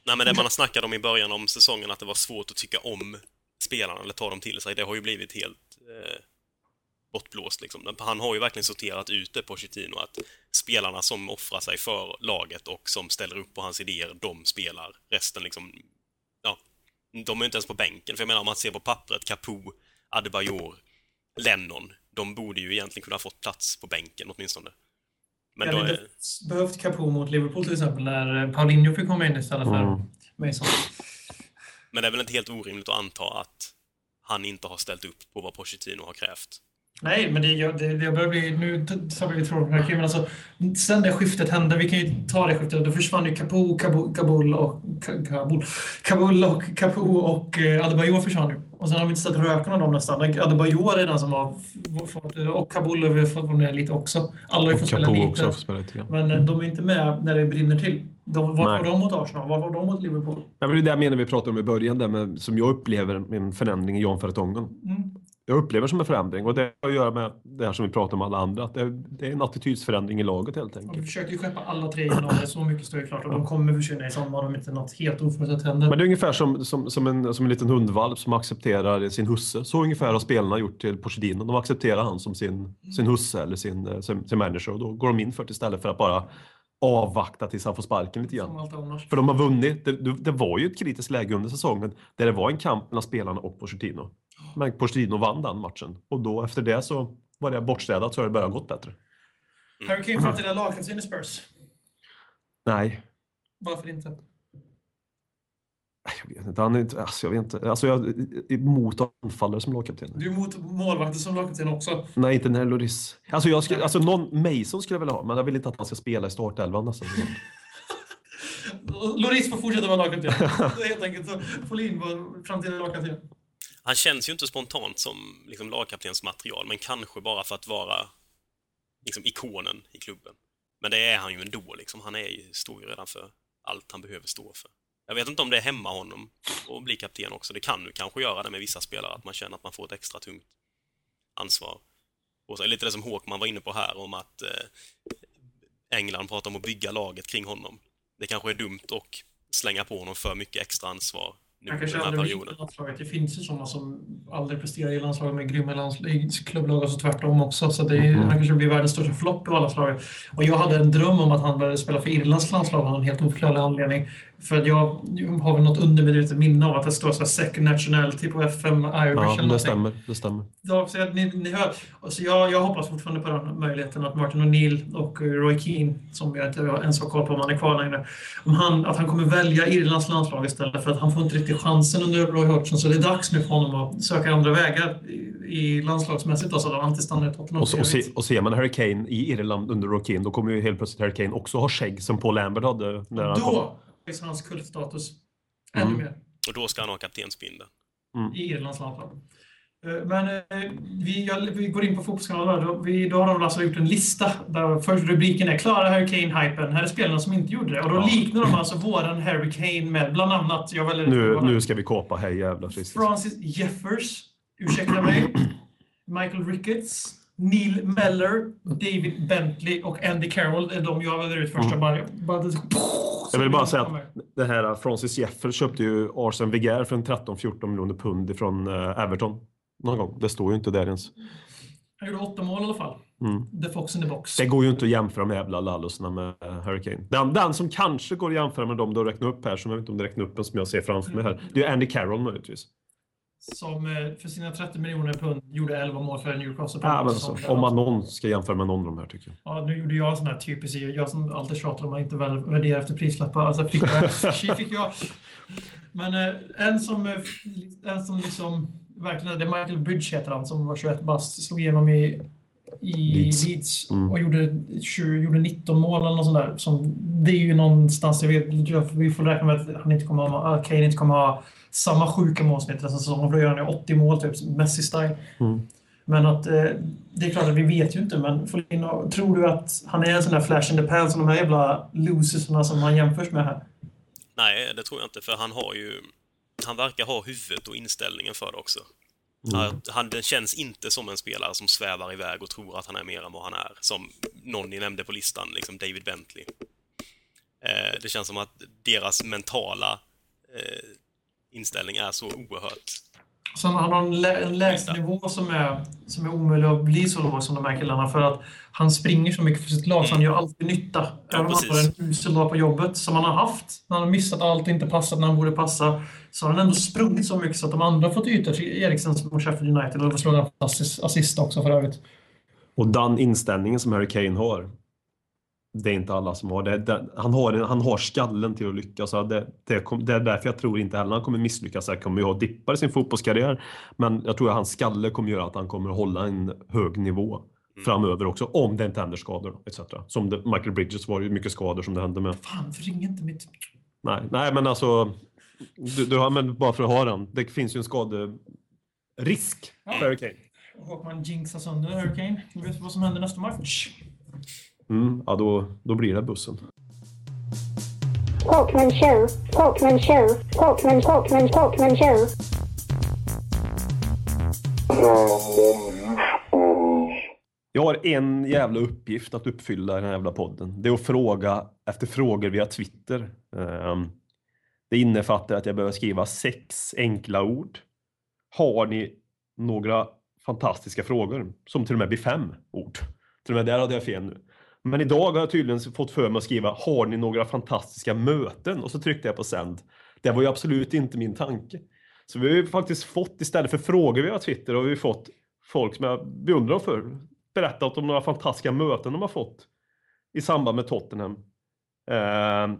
[SPEAKER 3] Nej, men det man har snackat om i början om säsongen, att det var svårt att tycka om spelarna eller ta dem till sig, det har ju blivit helt eh, bortblåst. Liksom. Han har ju verkligen sorterat ut det, Pochettino, att spelarna som offrar sig för laget och som ställer upp på hans idéer, de spelar. Resten liksom, ja, de är inte ens på bänken. För jag menar, om man ser på pappret, Capo, Adebayor, Lennon, de borde ju egentligen kunna ha fått plats på bänken åtminstone. Men
[SPEAKER 2] Jag
[SPEAKER 3] då
[SPEAKER 2] hade
[SPEAKER 3] är,
[SPEAKER 2] inte behövt Capo mot Liverpool till exempel, när eh, Paulinho fick komma in istället för
[SPEAKER 4] Mm.
[SPEAKER 2] Mason.
[SPEAKER 3] men det är väl inte helt orimligt att anta att han inte har ställt upp på vad Pochettino har krävt.
[SPEAKER 2] Nej, men det, det, det börjar bli... Nu tappar vi tråden. Men alltså, sen det skiftet hände, vi kan ju ta det skiftet, då försvann ju Capo, Kabul, Kabul och... Ka- Kabul, Kabul och Capo och eh, Adebayor försvann ju. Och sen har vi inte sett röken av dem nästan. Adebayor är den som har fått... Och Kabul har vi fått vara med lite också. Alla har ju fått spela lite.
[SPEAKER 4] också har fått spela lite grann.
[SPEAKER 2] Men eh, de är inte med när det brinner till. De, var
[SPEAKER 4] Nej.
[SPEAKER 2] var de mot Arsenal? Var var de mot Liverpool?
[SPEAKER 4] Nej, men det är det jag menar vi pratade om i början, där med, som jag upplever en förändring i Jan Fertongen.
[SPEAKER 2] Mm.
[SPEAKER 4] Jag upplever som en förändring och det har att göra med det här som vi pratar om alla andra, att det, det är en attitydsförändring i laget helt
[SPEAKER 2] Och vi
[SPEAKER 4] enkelt.
[SPEAKER 2] försökte ju skeppa alla tre genom det, så mycket står ju klart. Och de kommer försvinna i sommar om inte något helt oförutsett händer.
[SPEAKER 4] Men det är ungefär som, som, som, en, som en liten hundvalp som accepterar sin husse. Så ungefär har spelarna gjort till Pochettino. De accepterar han som sin, sin husse eller sin, sin, sin manager och då går de in för det istället för att bara avvakta tills han får sparken lite grann. För de har vunnit. Det, det det var ju ett kritiskt läge under säsongen där det var en kamp mellan spelarna och Pochettino. Men Pochettino vann den matchen och då efter det så var det bortstädat så har det börjat gått bättre.
[SPEAKER 2] Harry Kane framtida lagkapten i Spurs.
[SPEAKER 4] Nej,
[SPEAKER 2] Varför inte?
[SPEAKER 4] jag vet inte. Han är inte, alltså jag vet inte. Alltså jag är emot anfallare som lagkapten.
[SPEAKER 2] Du är emot målvakter som lagkapten också.
[SPEAKER 4] Nej, inte när Loris. Alltså, jag skulle, alltså någon Mason skulle jag vilja ha, men jag vill inte att han ska spela i startelvan nästa säsong.
[SPEAKER 2] Loris får fortsätta vara lagkapten. Helt enkelt. Folin var framtida lagkapten.
[SPEAKER 3] Han känns ju inte spontant som liksom, lagkaptensmaterial, men kanske bara för att vara liksom, ikonen i klubben. Men det är han ju ändå. Liksom. Han är ju, står ju redan för allt han behöver stå för. Jag vet inte om det är hemma honom att bli kapten också. Det kan ju kanske göra det med vissa spelare, att man känner att man får ett extra tungt ansvar. Och så lite det som Håkman var inne på här, om att eh, England pratar om att bygga laget kring honom. Det kanske är dumt att slänga på honom för mycket extra ansvar nu
[SPEAKER 2] kanske
[SPEAKER 3] den här
[SPEAKER 2] aldrig blir
[SPEAKER 3] perioden.
[SPEAKER 2] i landslaget. Det finns ju sådana som aldrig presterar i landslaget med grymma lands- i klubblag och så tvärtom också. Så det är,
[SPEAKER 4] Mm.
[SPEAKER 2] han kanske blir världens största flopp i landslaget. Och jag hade en dröm om att han började spela för Irlands landslag av en helt oförklarlig anledning. För att jag har väl något undermedvetet minne av att det står så här second nationality på FM Irish
[SPEAKER 4] Ja,
[SPEAKER 2] eller
[SPEAKER 4] det stämmer. Det stämmer.
[SPEAKER 2] Ja, så jag, ni, ni hör. Så jag, jag hoppas fortfarande på den möjligheten att Martin O'Neill och Roy Keane, som jag inte ens har koll på om han är kvar längre, om han, att han kommer välja Irlands landslag istället för att han får inte riktigt chansen under Roy Hodgson. Så det är dags nu för honom att söka andra vägar i, i landslagsmässigt då, så att han alltid stannar i Tottenham.
[SPEAKER 4] Och, så, och, se, och ser man Harry Kane i Irland under Roy Keane, då kommer ju helt plötsligt Harry Kane också ha skägg som Paul Lambert hade när han kom.
[SPEAKER 2] Då höjs hans kultstatus ännu
[SPEAKER 4] Mm.
[SPEAKER 2] mer.
[SPEAKER 3] Och då ska han ha kaptensbindeln.
[SPEAKER 2] i Irlands landslag. Eh, Men eh, vi, jag, vi går in på fotbollskanalen. Då, vi, då har de alltså gjort en lista där först rubriken är Klara Harry Kane-hypen. Här är spelarna som inte gjorde det. Och då
[SPEAKER 4] Ja.
[SPEAKER 2] liknar de alltså våran Harry Kane med bland annat, jag väljer
[SPEAKER 4] Nu, nu ska vi kåpa, hej jävla.
[SPEAKER 2] Francis Jeffers, ursäkta mig, Michael Ricketts, Neil Meller, David Bentley och Andy Carroll är de jag väljer ut första. Bara, bara,
[SPEAKER 4] Jag vill bara säga att det här Francis Jeffer köpte ju Arsene Wenger för en 13-14 miljoner pund ifrån eh, Everton. Någon gång. Det står ju inte där ens.
[SPEAKER 2] Han gjorde åtta mål i alla fall.
[SPEAKER 4] Mm.
[SPEAKER 2] The Fox in the box.
[SPEAKER 4] Det går ju inte att jämföra med jävla Lallosarna med eh, Harry Kane. Den, den som kanske går att jämföra med dem du räknar upp här, som jag vet inte om du räknar upp en som jag ser framför mig här, det är Andy Carroll möjligtvis.
[SPEAKER 2] Som eh, för sina 30 miljoner pund gjorde 11 mål för Newcastle.
[SPEAKER 4] Ja,
[SPEAKER 2] en
[SPEAKER 4] men alltså, om man någon ska jämföra med någon av de här tycker jag.
[SPEAKER 2] Ja, nu gjorde jag sån här typisk, jag som alltid tjatar om att inte väl värdera efter prislappar. Alltså fick jag, fick jag. Men eh, en som, eh, en som liksom verkligen, det är Michael Bridge heter han, som var 21 bast, slog igenom i, i
[SPEAKER 4] Leeds.
[SPEAKER 2] Leeds,
[SPEAKER 4] Mm.
[SPEAKER 2] och gjorde, 20, gjorde 19 mål eller något sånt där. Som, det är ju någonstans, jag vet, vi får räkna med att han inte kommer ha, Kane inte kommer ha samma sjuka målsnitt nästa säsong, då gör han ju 80 mål, typ Messi-style.
[SPEAKER 4] Mm.
[SPEAKER 2] Men att eh, det är klart att vi vet ju inte, men Folino, tror du att han är en sån där flash in the pan som de här jävla losersarna som han jämförs med här?
[SPEAKER 3] Nej, det tror jag inte, för han har ju... Han verkar ha huvudet och inställningen för det också.
[SPEAKER 4] Mm.
[SPEAKER 3] Han, den känns inte som en spelare som svävar iväg och tror att han är mer än vad han är. Som någon ni nämnde på listan, liksom David Bentley. Eh, det känns som att deras mentala eh, inställning är så oerhört...
[SPEAKER 2] Så han har en, lä en lägstanivå som är, som är omöjlig att bli så låg som de här killarna för att han springer så mycket för sitt lag så han gör alltid nytta. Även om han har en usel dag på jobbet som han har haft, när han har missat allt och inte passat när han borde passa, så har han ändå sprungit så mycket så att de andra har fått ytor till Eriksen som Sheffield United och slår en fantastisk assist också för övrigt.
[SPEAKER 4] Och den inställningen som Harry Kane har, det är inte alla som har det. det han, har han har skallen till att lyckas. Det, det, kom, det är därför jag tror inte heller han kommer misslyckas. Han kommer ju ha dippar i sin fotbollskarriär. Men jag tror att hans skalle kommer göra att han kommer hålla en hög nivå framöver också. Om det inte händer skador etc. Som det, Michael Bridges var det ju mycket skador som det hände med.
[SPEAKER 2] Fan, ring inte mitt...
[SPEAKER 4] Nej, nej men alltså. Du, du har, men bara för att ha den. Det finns ju en skaderisk för Harry Kane.
[SPEAKER 2] Håkman jinxar sönder Hurricane. Du vet vad som händer nästa match?
[SPEAKER 4] Mm, ja, då, då blir det bussen.
[SPEAKER 6] Talkman show, Talkman show, Talkman, Talkman, Talkman show.
[SPEAKER 4] Jag har en jävla uppgift att uppfylla i den här jävla podden. Det är att fråga efter frågor via Twitter. Ehm, Det innefattar att jag behöver skriva sex enkla ord. Har ni några fantastiska frågor? Som till och med blir fem ord. Till och med där hade jag fel nu. Men idag har jag tydligen fått för mig att skriva Har ni några fantastiska möten? Och så tryckte jag på sänd. Det var ju absolut inte min tanke. Så vi har ju faktiskt fått, istället för frågor via Twitter, har vi fått folk som jag beundrar för berättat om några fantastiska möten de har fått i samband med Tottenham. Eh,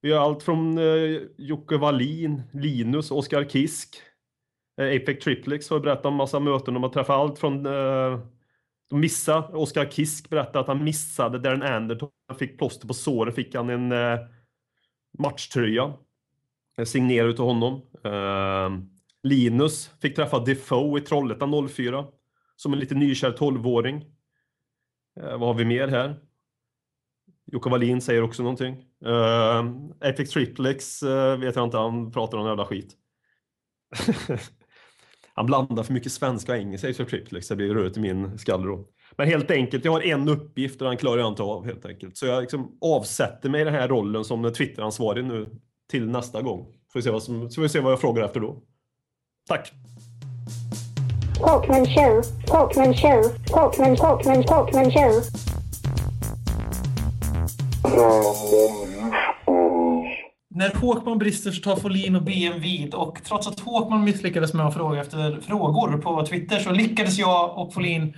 [SPEAKER 4] vi har allt från eh, Jocke Wallin, Linus, Oskar Kisk. Eh, Apec Triplex har berättat om massa möten. De har träffat allt från... Eh, de missade, Oskar Kisk berättade att han missade Darren Anderton. Han fick plåster på såret, fick han en eh, matchtröja. Eh, signerad utav honom. Eh, Linus fick träffa Defoe i Trollhättan 04 som en lite nykär 12-åring. Eh, vad har vi mer här? Jocke Wallin säger också någonting. Uh, Epic Triplex uh, eh, vet jag inte, han pratar om jävla skit. han blandar för mycket svenska och engelska i Apex Triplex, det blir rörigt i min skalle då. Men helt enkelt, jag har en uppgift och den klarar jag inte av helt enkelt. Så jag liksom avsätter mig i den här rollen som Twitteransvarig nu till nästa gång. Får vi se vad, som, så får vi se vad jag frågar efter då. Tack!
[SPEAKER 6] Talkman show, Talkman show, Talkman, Talkman, Talkman show.
[SPEAKER 2] När Håkman brister så tar Folin och BM vid och trots att Håkman misslyckades med att fråga efter frågor på Twitter så lyckades jag och Folin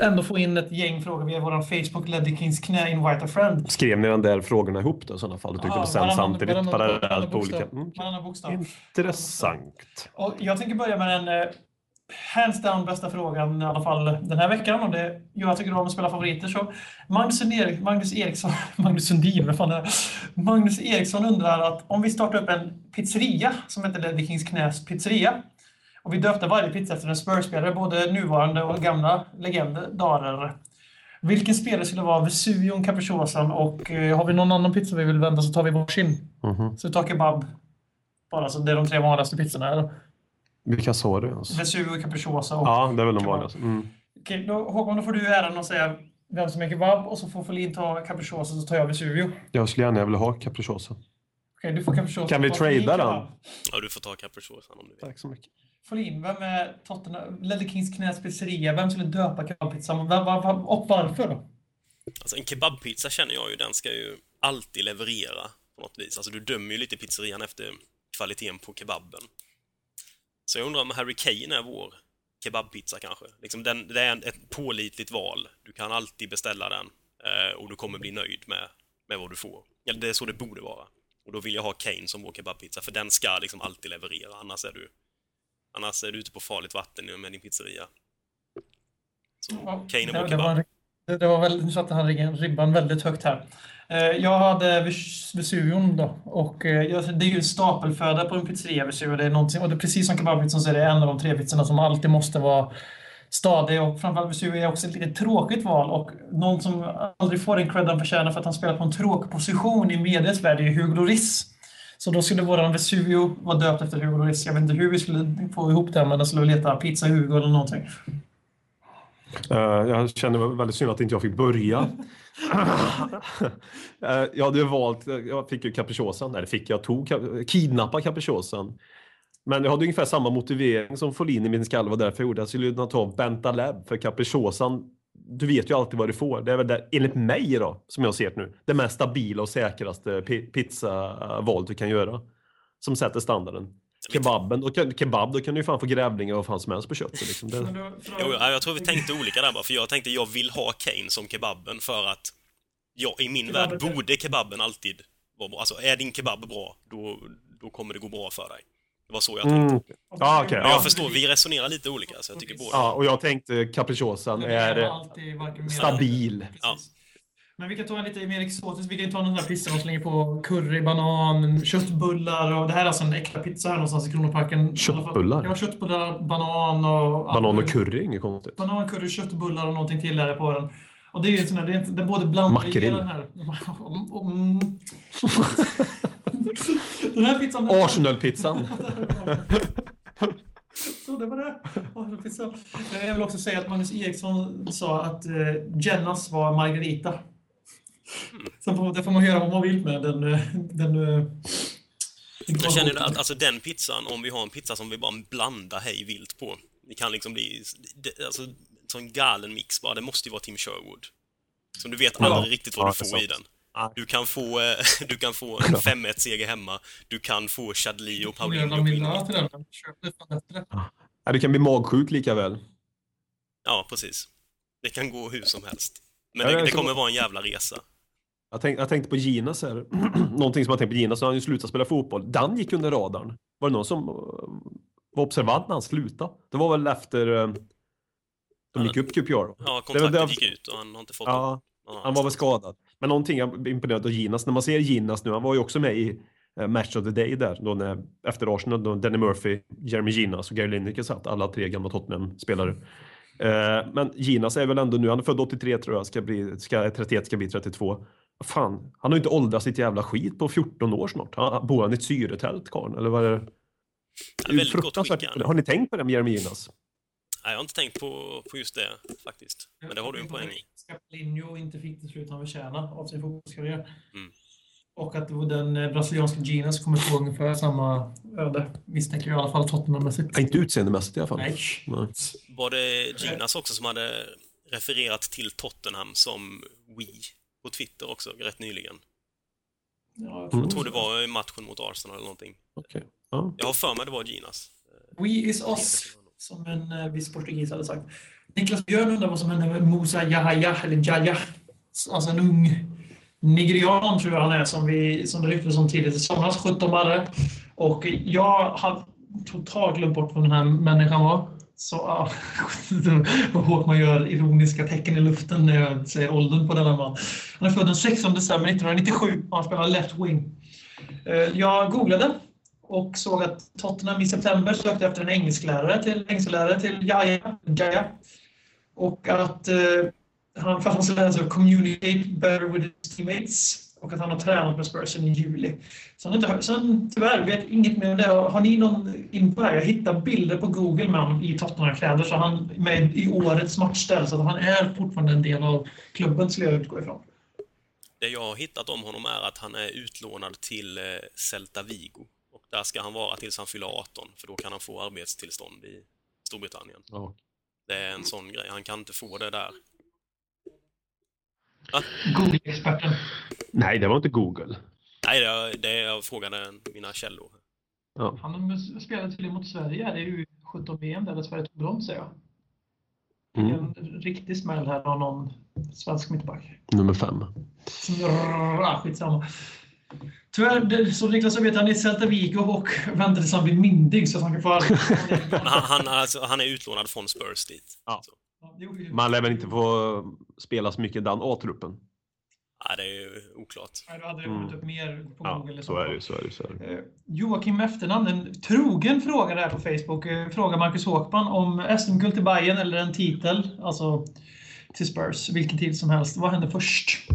[SPEAKER 2] ändå få in ett gäng frågor via vår Facebook Leddy Kings knä Invite a friend.
[SPEAKER 4] Skrev ni den där frågorna ihop då i sådana fall? Du tyckte
[SPEAKER 2] Ja,
[SPEAKER 4] sen samtidigt parallellt på olika... Mm. Intressant.
[SPEAKER 2] Och jag tänker börja med den eh, hands down bästa frågan i alla fall den här veckan. Och det, jag tycker om att spela favoriter. Så Magnus, Sundin, Magnus Eriksson, Magnus Sundin, vad fan är? Magnus Eriksson undrar att om vi startar upp en pizzeria som heter Leddy Kings Knäs pizzeria och vi döpte varje pizza efter en Spurs-spelare, både nuvarande och gamla legendarer. Vilken spelare skulle vara Vesuvion, Capricciosan och eh, har vi någon annan pizza vi vill vända så tar vi varsin.
[SPEAKER 4] Mhm.
[SPEAKER 2] Så vi tar kebab. Bara så det är de tre vanligaste pizzorna. eller?
[SPEAKER 4] Vilka sa du? Alltså?
[SPEAKER 2] Vesuvio, Capricciosa och...
[SPEAKER 4] Ja, det är väl de vanligaste. Mm.
[SPEAKER 2] Okej, då, Håkon, då får du äran att säga vem som är kebab och så får Folin ta Capricciosa så tar jag Vesuvio.
[SPEAKER 4] Jag skulle gärna vilja ha capricciosa.
[SPEAKER 2] Okej, du får Capricciosa.
[SPEAKER 4] Kan vi trada den?
[SPEAKER 3] Ja, du får ta capricciosan om du vill.
[SPEAKER 4] Tack så mycket.
[SPEAKER 2] Folin, vem är Tottenham, Ledder Kings knäs pizzeria? Vem skulle döpa kebabpizzan? Vem, var, var, och varför då?
[SPEAKER 3] Alltså en kebabpizza känner jag ju, den ska ju alltid leverera på något vis. Alltså du dömer ju lite pizzerian efter kvaliteten på kebaben. Så jag undrar om Harry Kane är vår kebabpizza kanske. Liksom den, det är en, ett pålitligt val. Du kan alltid beställa den eh, och du kommer bli nöjd med, med vad du får. Eller det är så det borde vara. Och då vill jag ha Kane som vår kebabpizza, för den ska liksom alltid leverera. Annars är du, annars är du ute på farligt vatten med din pizzeria. Så Kane är vår kebab
[SPEAKER 2] det, var väl, nu satte han ribban- väldigt högt här. Eh, jag hade Vesuvion då och eh, det är ju stapelföda på en pizzeria Vesuvio. Det är någonting, och det är precis som kebabpizzan så är det en av de tre pizzorna som alltid måste vara stadig och framförallt Vesuvio är också ett lite tråkigt val och någon som aldrig får den cred han förtjänar för att han spelar på en tråkig position i medias värld är ju Hugo Lloris. Så då skulle våran Vesuvio vara döpt efter Hugo Lloris. Jag vet inte hur vi skulle få ihop det men den skulle leta Pizza Hugo eller någonting.
[SPEAKER 4] Eh, jag känner väldigt synd att inte jag fick börja. Eh, jag hade valt, jag fick ju capricciosan, nej det fick jag, tog, kidnappa capricciosan. Men jag hade ungefär samma motivering som Folin i min skalle var därför jag gjorde. Jag skulle kunna ta Bentaleb för capricciosan. Du vet ju alltid vad du får. Det är väl det, enligt mig då, som jag ser det nu, det mest stabila och säkraste pi- pizzavalet du kan göra. Som sätter standarden. Kebaben, då kan, kebab, då kan du ju fan få grävlingar och vad fan som helst på köttet. Liksom. Det,
[SPEAKER 3] Jo, ja, jag tror vi tänkte olika där bara, för jag tänkte jag vill ha Kane som kebaben för att ja, i min värld
[SPEAKER 2] Kebaben-
[SPEAKER 3] borde kebaben alltid vara bra. Alltså, är din kebab bra, då, då kommer det gå bra för dig. Det var så jag tänkte.
[SPEAKER 4] mm.
[SPEAKER 3] Men
[SPEAKER 4] ja.
[SPEAKER 3] jag förstår, vi resonerar lite olika, så jag tycker båda.
[SPEAKER 4] Ja, och jag tänkte capricciosan är
[SPEAKER 2] mer-
[SPEAKER 4] stabil.
[SPEAKER 3] Ja.
[SPEAKER 2] Men vi kan ta en lite mer exotisk. Vi kan ta den där pizzan och slänga på curry, banan, köttbullar och det här är alltså en äkta pizza här någonstans i Kronoparken.
[SPEAKER 4] Köttbullar?
[SPEAKER 2] Ja, köttbullar, banan och...
[SPEAKER 4] Banan och curry, inget konstigt.
[SPEAKER 2] Banan, curry, köttbullar och någonting till där på den. Och det är ju sån här, det är, inte- det är både blandar i
[SPEAKER 4] Makrill.
[SPEAKER 2] den här. Den här pizzan...
[SPEAKER 4] Arsenal-pizzan.
[SPEAKER 2] Så det var det. Eh, Jag vill också säga att Magnus Eriksson sa att eh, Jennas var Margarita. Sen får, det får man göra vad man vill med den... eh, den eh,
[SPEAKER 3] Jag känner att alltså, den pizzan, om vi har en pizza som vi bara blandar hej vilt på, det kan liksom bli det, alltså, en sån galen mix bara. Det måste ju vara Tim Sherwood. Så du vet
[SPEAKER 4] Ja.
[SPEAKER 3] aldrig riktigt vad
[SPEAKER 4] Ja,
[SPEAKER 3] du får i den. Du kan få, eh, du kan få en 5-1-seger hemma, du kan få Chadli och Paulinho på.
[SPEAKER 4] Ja, du kan bli magsjuk lika väl.
[SPEAKER 3] Ja, precis. Det kan gå hur som helst. Men det, det kommer vara en jävla resa.
[SPEAKER 4] Jag, tänk, jag tänkte på Ginas här. Någonting som jag tänkte på Ginas, så han har ju slutat spela fotboll. Dan gick under radarn. Var det någon som eh, var observant när han slutade? Det var väl efter eh, de gick upp QPR?
[SPEAKER 3] Ja,
[SPEAKER 4] Det var
[SPEAKER 3] kontraktet
[SPEAKER 4] där-
[SPEAKER 3] gick ut och han har inte fått
[SPEAKER 4] Ja,
[SPEAKER 3] någon
[SPEAKER 4] han var väl skadad. Men någonting jag är imponerad av Ginas, när man ser Ginas nu, han var ju också med i eh, Match of the Day där, då när, efter Arsenal, då Danny Murphy, Jeremy Ginas och Gary Lineker satt, alla tre gamla Tottenham-spelare. Eh, men Ginas är väl ändå nu, han är född 83 tror jag, ska bli, ska, 31 ska bli 32. Fan, han har ju inte åldrats sitt jävla skit på 14 år snart. Han, bor han i ett syretält, karln? Eller vad är det?
[SPEAKER 3] Ja, väldigt gott skick, han.
[SPEAKER 4] Har ni tänkt på det med Jeremy Ginas?
[SPEAKER 3] Nej, jag har inte tänkt på, på just det faktiskt. Men det har du en poäng i.
[SPEAKER 2] Scapolinho inte fick det slut han förtjänade av sin fotbollskarriär.
[SPEAKER 3] Mm.
[SPEAKER 2] Och att den eh, brasilianska Ginas kommer få ungefär samma öde. Misstänker jag i alla fall Tottenham-mässigt.
[SPEAKER 4] Ja, inte utseendemässigt i alla fall.
[SPEAKER 2] Nej.
[SPEAKER 4] Nej.
[SPEAKER 3] Var det Ginas också som hade refererat till Tottenham som We på Twitter också, rätt nyligen?
[SPEAKER 2] Ja,
[SPEAKER 4] Mm.
[SPEAKER 3] Jag tror det var i matchen mot Arsenal eller någonting.
[SPEAKER 4] Okej. Ja.
[SPEAKER 3] Jag har för mig det var Ginas.
[SPEAKER 2] We is us, som en eh, viss portugis hade sagt. Niklas Björn undrar vad som hände med Musa Yahya, eller Jaya. Alltså en ung nigerian tror jag han är, som, vi, som det ryktades om tidigt i somras, 17 barre. Och jag har totalt glömt bort vad den här människan var. Så ja, vad hårt man gör ironiska tecken i luften när jag säger åldern på denna man. Han är född den 16 december 1997 och han spelar left wing. Eh, jag googlade och såg att Tottenham i september sökte efter en engelsklärare till, engelsklärare till Jaya, Jaya. Och att eh, han, för att han skulle lära sig att communicate better with his teammates. Och att han har tränat med Spurs sedan i juli. Sen, inte, sen tyvärr vet inget mer om det. Har ni någon info här? Jag hittade bilder på Google med honom i Tottenham-kläder. Så han med i årets matchställ. Så att han är fortfarande en del av klubben skulle jag utgå ifrån.
[SPEAKER 3] Det jag har hittat om honom är att han är utlånad till eh, Celta Vigo. Och där ska han vara tills han fyller 18, för då kan han få arbetstillstånd i Storbritannien.
[SPEAKER 4] Ja.
[SPEAKER 3] Det är en sån grej, han kan inte få det där.
[SPEAKER 2] Google-experten.
[SPEAKER 4] Nej, det var inte Google.
[SPEAKER 3] Nej, det, det jag frågade mina källor.
[SPEAKER 4] Ja.
[SPEAKER 2] Han spelade tydligen mot Sverige här i U17-VM där Sverige tog brons, säger jag.
[SPEAKER 4] Mm.
[SPEAKER 2] En riktig smäll här av någon svensk mittback.
[SPEAKER 4] Nummer fem.
[SPEAKER 2] Ah, skitsamma. Tyvärr, det- så Niklas så vet han i Celta Vigo och väntar tills han blir myndig så att han kan få
[SPEAKER 3] han, han, alltså, han är utlånad från Spurs dit.
[SPEAKER 4] Ja. Man lär väl inte få spela så mycket i den A-truppen.
[SPEAKER 3] Ja, det är ju oklart.
[SPEAKER 2] Nej, Då hade det kommit
[SPEAKER 4] Mm.
[SPEAKER 2] upp mer på
[SPEAKER 4] Ja,
[SPEAKER 2] Google.
[SPEAKER 4] så är det. Så är det, så är det.
[SPEAKER 2] Eh, Joakim efternamn, en trogen fråga här på Facebook. Eh, Frågar Marcus Håkman om SM-guld till Bayern eller en titel, alltså till Spurs, vilken tid som helst. Vad händer först?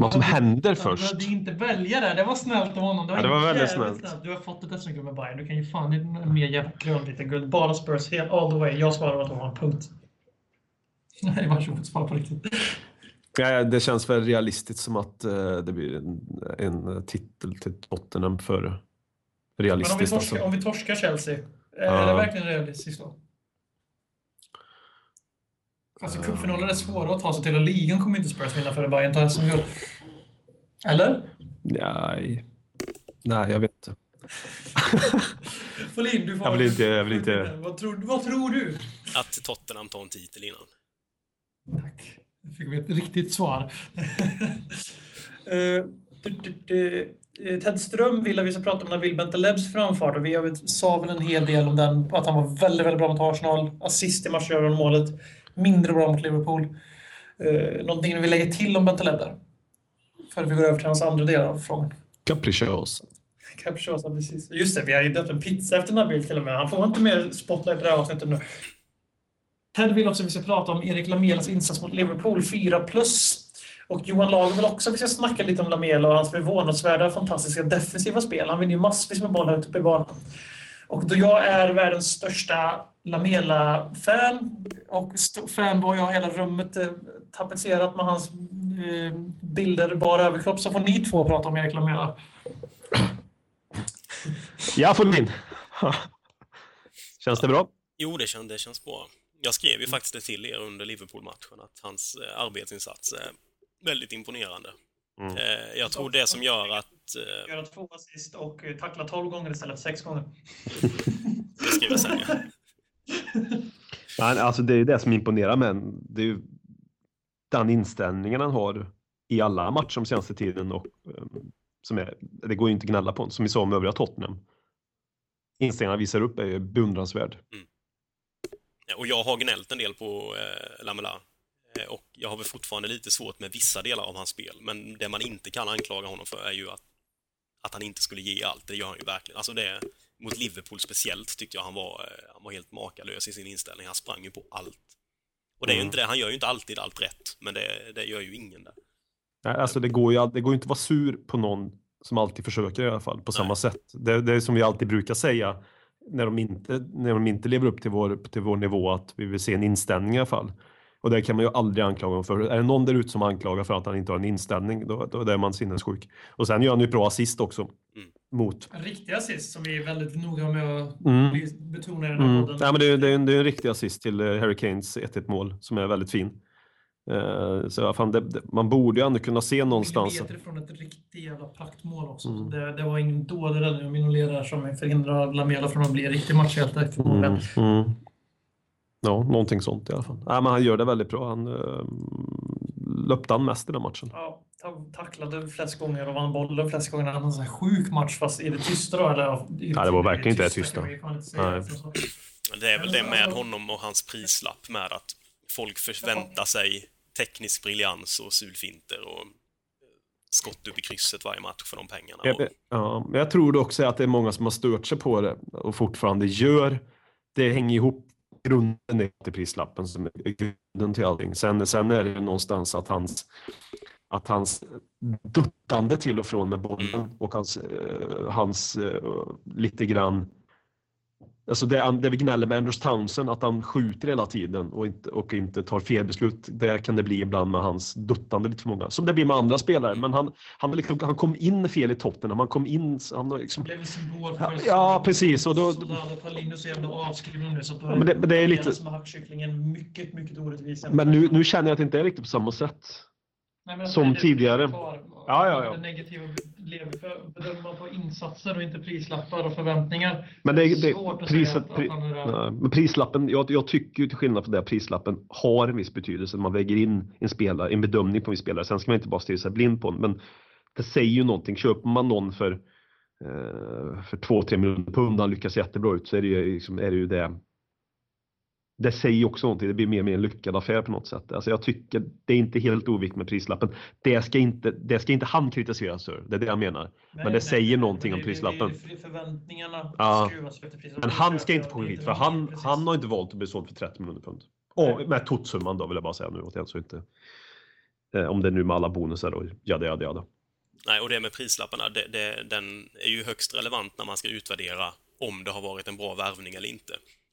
[SPEAKER 4] Vad som händer
[SPEAKER 2] Du
[SPEAKER 4] först?
[SPEAKER 2] behövde inte välja det. Det var snällt av honom.
[SPEAKER 4] Ja, det var väldigt
[SPEAKER 2] jävligt
[SPEAKER 4] snällt.
[SPEAKER 2] Du har fått ett SM-guld med Bayern. Du kan ju fan inte mer jävla grönliten guld. Bara Spurs, helt all the way. Jag svarar att de har en punkt. Nej, varsågod. Svara på riktigt.
[SPEAKER 4] Ja, det känns väl realistiskt som att eh, det blir en, en titel till Tottenham för
[SPEAKER 2] Men om vi,
[SPEAKER 4] realistiskt.
[SPEAKER 2] torskar,
[SPEAKER 4] Alltså.
[SPEAKER 2] om vi torskar Chelsea, är det verkligen realistiskt då? Alltså cupfinaler är svåra att ta sig till och ligan kommer inte Spurs vinna före Bayern tar SM-guld. Eller?
[SPEAKER 4] Nej. Nej, jag vet inte.
[SPEAKER 2] Folin, du får...
[SPEAKER 4] Jag vill inte- jag vill inte-
[SPEAKER 2] Vad tror, vad tror du?
[SPEAKER 3] Att Tottenham tar en titel innan.
[SPEAKER 2] Tack. Nu fick vi ett riktigt svar. Eh, eh, Ted Ström vill att vi ska prata om Nabil Bentalebs framfart och vi sa väl en hel del om den, att han var väldigt, väldigt bra mot Arsenal. Assist i matchavgörande målet. Mindre bra mot Liverpool. Uh, någonting vill lägga till om Bentaleb där? För vi går över till hans andra del av frågan.
[SPEAKER 4] Capricious.
[SPEAKER 2] Capricciosa, precis. Just det, vi har ju döpt en pizza efter Nabil till och med. Han får inte mer spotlight i det här avsnittet nu. Ted vill också att vi ska prata om Erik Lamelas insats mot Liverpool, 4 plus. Och Johan Lager vill också att vi ska snacka lite om Lamela och hans förvånansvärda, fantastiska defensiva spel. Han vinner ju massvis med bollar ute på banan. Och då jag är världens största Lamela-fan och st- fan var jag hela rummet eh, tapetserat med hans eh, bilder bara överkropp så får ni två prata om Erik Lamela.
[SPEAKER 4] Ja, Folin. Känns det bra?
[SPEAKER 3] Jo, det, kän, det känns bra. Jag skrev ju faktiskt det till er under Liverpool-matchen, att hans eh, arbetsinsats är väldigt imponerande.
[SPEAKER 4] Mm.
[SPEAKER 3] Eh, jag tror det som gör att... Eh,
[SPEAKER 2] Göra två assist och tackla 12 gånger istället för 6 gånger.
[SPEAKER 3] det skrev jag sen, ja.
[SPEAKER 4] Nej, alltså det är det som imponerar men det är ju den inställningen han har i alla matcher de senaste tiden och eh, som är, det går ju inte att gnälla på, som vi sa om övriga Tottenham. Inställningen han visar upp är ju beundransvärd.
[SPEAKER 3] Ja, Och jag har gnällt en del på eh, Lamela. Eh, och jag har väl fortfarande lite svårt med vissa delar av hans spel. Men det man inte kan anklaga honom för är ju att, att han inte skulle ge allt. Det gör han ju verkligen. Alltså det, mot Liverpool speciellt tyckte jag han var, eh, han var helt makalös i sin inställning. Han sprang ju på allt. Och det är ju
[SPEAKER 4] Mm.
[SPEAKER 3] inte det, han gör ju inte alltid allt rätt. Men det, det gör ju ingen där.
[SPEAKER 4] Nej, Alltså det går ju det går inte att vara sur på någon som alltid försöker i alla fall på samma
[SPEAKER 3] Nej.
[SPEAKER 4] sätt. Det, det är som vi alltid brukar säga när de inte, när de inte lever upp till vår, till vår nivå att vi vill se en inställning i alla fall. Och det kan man ju aldrig anklaga honom för. Är det någon där ute som anklagar för att han inte har en inställning, då, då är man sinnessjuk. Och sen gör han ju bra assist också.
[SPEAKER 3] Mm.
[SPEAKER 4] Mot.
[SPEAKER 2] En riktig assist som vi är väldigt noga med att
[SPEAKER 4] Mm.
[SPEAKER 2] betona i den här
[SPEAKER 4] Mm.
[SPEAKER 2] podden.
[SPEAKER 4] Ja, men det, är, det, är en, det är en riktig assist till eh, Harry Kanes 1-1 mål som är väldigt fin. Eh, så fan, det, det, man borde ju ändå kunna se någonstans.
[SPEAKER 2] Millimeter ifrån ett riktigt jävla praktmål också.
[SPEAKER 4] Mm.
[SPEAKER 2] Det, det var ingen dålig räddning av Minolet där som förhindrar Lamela från att bli riktig matchhjälte.
[SPEAKER 4] Mm, mm. Ja, någonting sånt i alla fall. Nej, men han gör det väldigt bra. Han uh, löpte han mest i den matchen.
[SPEAKER 2] Ja, ta- tacklade flest gånger och vann bollen flest gånger. Han hade en sån här sjuk match fast i det tysta då. Eller, Ja,
[SPEAKER 4] det var verkligen inte det tysta. Nej.
[SPEAKER 3] Men Det är väl det med honom och hans prislapp med att folk förväntar sig teknisk briljans och sulfinter och eh, skott upp i krysset varje match för de pengarna.
[SPEAKER 4] Jag, ja, men jag tror också att det är många som har stört sig på det och fortfarande gör. Det hänger ihop. Grunden är till prislappen som är grunden till allting. Sen, sen är det någonstans att hans, att hans duttande till och från med bollen och hans, eh, hans eh, lite grann Alltså det, det vi gnäller med Andrews Townsend, att han skjuter hela tiden och inte, och inte tar fel beslut. Det kan det bli ibland med hans duttande lite för många. Som det blir med andra spelare. Men han, han, liksom, han kom in fel i Tottenham. Han kom in... Han liksom,
[SPEAKER 2] blev symbol för
[SPEAKER 4] ja, precis, och då- Ja, men det- men det är lite-
[SPEAKER 2] som hackkycklingen mycket, mycket orättvis.
[SPEAKER 4] men nu, nu känner jag att det inte är riktigt på samma sätt.
[SPEAKER 2] Nej, men
[SPEAKER 4] Som
[SPEAKER 2] är
[SPEAKER 4] tidigare.
[SPEAKER 2] kvar.
[SPEAKER 4] Ja, ja, ja.
[SPEAKER 2] Det negativa bedömer man på insatser och inte prislappar och förväntningar.
[SPEAKER 4] Men det, det,
[SPEAKER 2] Svårt att
[SPEAKER 4] priset,
[SPEAKER 2] säga att
[SPEAKER 4] pri,
[SPEAKER 2] är där.
[SPEAKER 4] nej, men prislappen, jag, jag tycker ju till skillnad från det, prislappen har en viss betydelse man väger in en spelare, en bedömning på en spelare. Sen ska man inte bara stirra sig blind på den, men det säger ju någonting. Köper man någon för, eh, för 2-3 miljoner pund och han lyckas jättebra ut så är det ju, liksom, är det, ju det. Det säger också någonting, det blir mer och mer en lyckad affär på något sätt. Alltså jag tycker det är inte helt oviktigt med prislappen. Det ska inte, det ska inte han kritiseras för, det är det jag menar. Men det säger någonting om
[SPEAKER 2] det- det-
[SPEAKER 4] prislappen.
[SPEAKER 2] det- det- Förväntningarna
[SPEAKER 4] Ja.
[SPEAKER 2] skruvas efter prislappen.
[SPEAKER 4] Men han ska inte få
[SPEAKER 2] är
[SPEAKER 4] skit för han,
[SPEAKER 2] precis.
[SPEAKER 4] han har inte valt att bli såld för 30 miljoner pund. Och med totsumman då vill jag bara säga nu. Jag så inte, eh, om det är nu med alla bonusar och jada jada jada.
[SPEAKER 3] Nej, och det med prislapparna, det, det, den är ju högst relevant när man ska utvärdera om det har varit en bra värvning eller inte.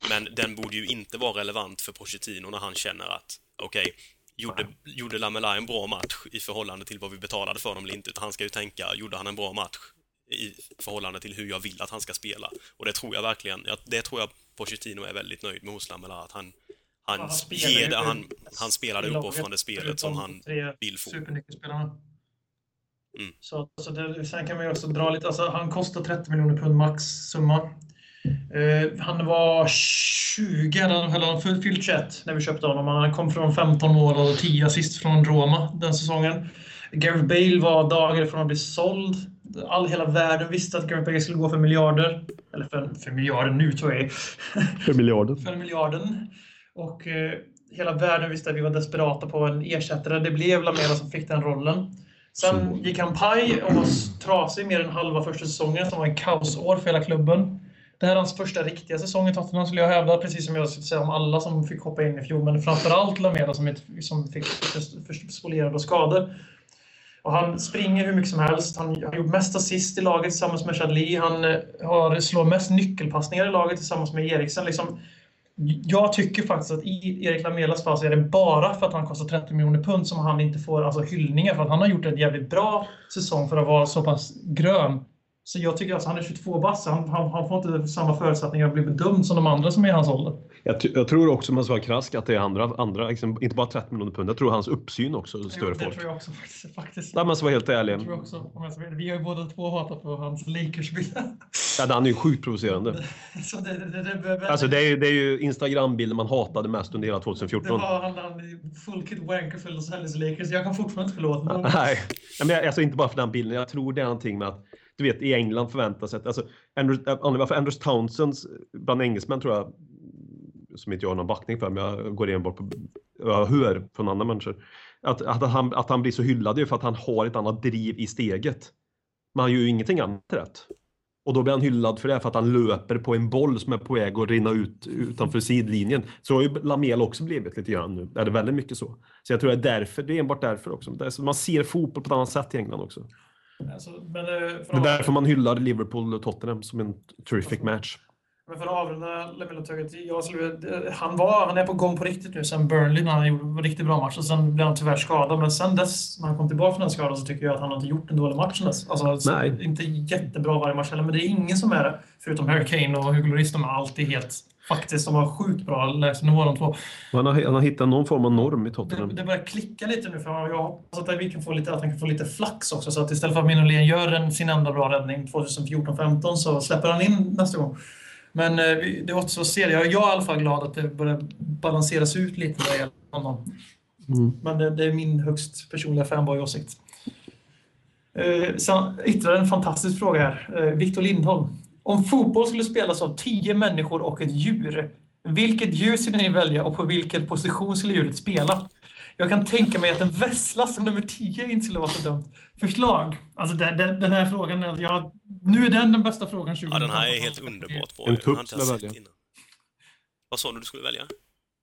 [SPEAKER 3] Men den borde ju inte vara relevant för Pochettino när han känner att, okej, gjorde, gjorde Lamela en bra match i förhållande till vad vi betalade för dem eller inte? Utan han ska ju tänka, gjorde han en bra match i förhållande till hur jag vill att han ska spela? Och det tror jag verkligen, det tror jag Pochettino är väldigt nöjd med hos Lamela, att han, han,
[SPEAKER 2] Ja, han
[SPEAKER 3] ger det, han, han spelar det uppoffrande spelet som han vill få. Mm.
[SPEAKER 2] Så, så det, sen kan man ju också dra lite, alltså han kostar 30 miljoner pund max summa. Eh, han var 20, eller han fyllt fyllt 21 när vi köpte honom. Han kom från 15 mål och 10 assist från Roma den säsongen. Gareth Bale var dagar ifrån att bli såld. All, hela världen visste att Gareth Bale skulle gå för miljarder. Eller för, för miljarder nu tror jag.
[SPEAKER 4] För miljarden.
[SPEAKER 2] för miljarden. Och eh, hela världen visste att vi var desperata på en ersättare. Det blev Lamela som fick den rollen. Sen gick han paj och var trasig mer än halva första säsongen som var en kaosår för hela klubben. Det här är hans första riktiga säsong i Tottenham skulle jag hävda, precis som jag skulle säga om alla som fick hoppa in i fjol. Men framförallt Lamela som, som fick spolierade och skador. Och han springer hur mycket som helst. Han har gjort mest assist i laget tillsammans med Chadli. Han eh, har, slår mest nyckelpassningar i laget tillsammans med Eriksen. Liksom, jag tycker faktiskt att i Erik Lamelas fall så är det bara för att han kostar 30 miljoner pund som han inte får alltså, hyllningar. För att han har gjort en jävligt bra säsong för att vara så pass grön. Så jag tycker alltså han är 22 bass. Han, han, han får inte samma förutsättningar att bli bedömd som de andra som är i hans ålder.
[SPEAKER 4] Jag, jag tror också om man ska vara krask att det är andra, andra liksom, inte bara 30 miljoner pund. Jag tror hans uppsyn också är större
[SPEAKER 2] det
[SPEAKER 4] folk.
[SPEAKER 2] tror jag också faktiskt. faktiskt.
[SPEAKER 4] Nej men så vara helt ärlig.
[SPEAKER 2] Jag tror också, om jag ska vi har ju båda två hatat på hans Lakers-bilder.
[SPEAKER 4] Ja, han är ju sjukt provocerande.
[SPEAKER 2] Så det, det, det, det, det,
[SPEAKER 4] Alltså det är, ju- det är ju Instagram-bilden man hatade mest under hela
[SPEAKER 2] det
[SPEAKER 4] 2014.
[SPEAKER 2] var han, han full kid wanker för Los Angeles Lakers. Jag kan fortfarande inte förlåta honom.
[SPEAKER 4] Nej, men jag- alltså inte bara för den bilden. Jag tror det är någonting med att du vet i England förväntas att alltså Andrews, anledningen varför Andrews Townsends eh, bland engelsmän tror jag som inte jag har någon backning för, men jag går enbart på jag hör från andra människor att, att, han, att han blir så hyllad är ju för att han har ett annat driv i steget. Men han gör ju ingenting annat rätt. Och då blir han hyllad för det för att han löper på en boll som är på väg att rinna ut utanför sidlinjen. Så har ju Lamela också blivit lite grann nu. Är det väldigt mycket så. Så jag tror det är därför, det är enbart därför också. Man ser fotboll på ett annat sätt i England också.
[SPEAKER 2] Alltså, men, eh, för
[SPEAKER 4] Det är därför man hyllar Liverpool och Tottenham som en terrific
[SPEAKER 2] Alltså,
[SPEAKER 4] match.
[SPEAKER 2] Men för att avrunda skulle, han, var, han är på gång på riktigt nu sen Burnley när han gjorde en riktigt bra match. Och sen blev han tyvärr skadad. Men sen dess, när han kom tillbaka från den skadan, så tycker jag att han har inte gjort en dålig match sen dess. Alltså. Inte jättebra varje match heller, men det är ingen som är det. Förutom Harry Kane och Hugo Lloris. De är alltid helt, faktiskt, de har sjukt bra lägstanivå de två.
[SPEAKER 4] Han har, han har hittat någon form av norm i
[SPEAKER 2] Det,
[SPEAKER 4] Tottenham.
[SPEAKER 2] det börjar klicka lite nu för jag hoppas att vi kan få lite, att han kan få lite flax också. Så att istället för att Mignolet gör en, sin enda bra räddning 2014-15 så släpper han in nästa gång. Men eh, det återstår att se. Jag, jag är i alla fall glad att det börjar balanseras ut lite det gäller honom.
[SPEAKER 4] Mm.
[SPEAKER 2] Men det, det är min högst personliga fanboy-åsikt. Eh, sen ytterligare en fantastisk fråga här. Eh, Victor Lindholm. Om fotboll skulle spelas av tio människor och ett djur, vilket djur skulle ni välja och på vilken position skulle djuret spela? Jag kan tänka mig att en vessla som nummer 10 inte skulle vara så dumt. Förslag? Alltså den, den, den här frågan, är- ja, nu är den den bästa frågan 20
[SPEAKER 3] Ja, den här är helt underbart bra.
[SPEAKER 4] En tupp skulle jag välja.
[SPEAKER 3] innan. Vad sa du du skulle välja?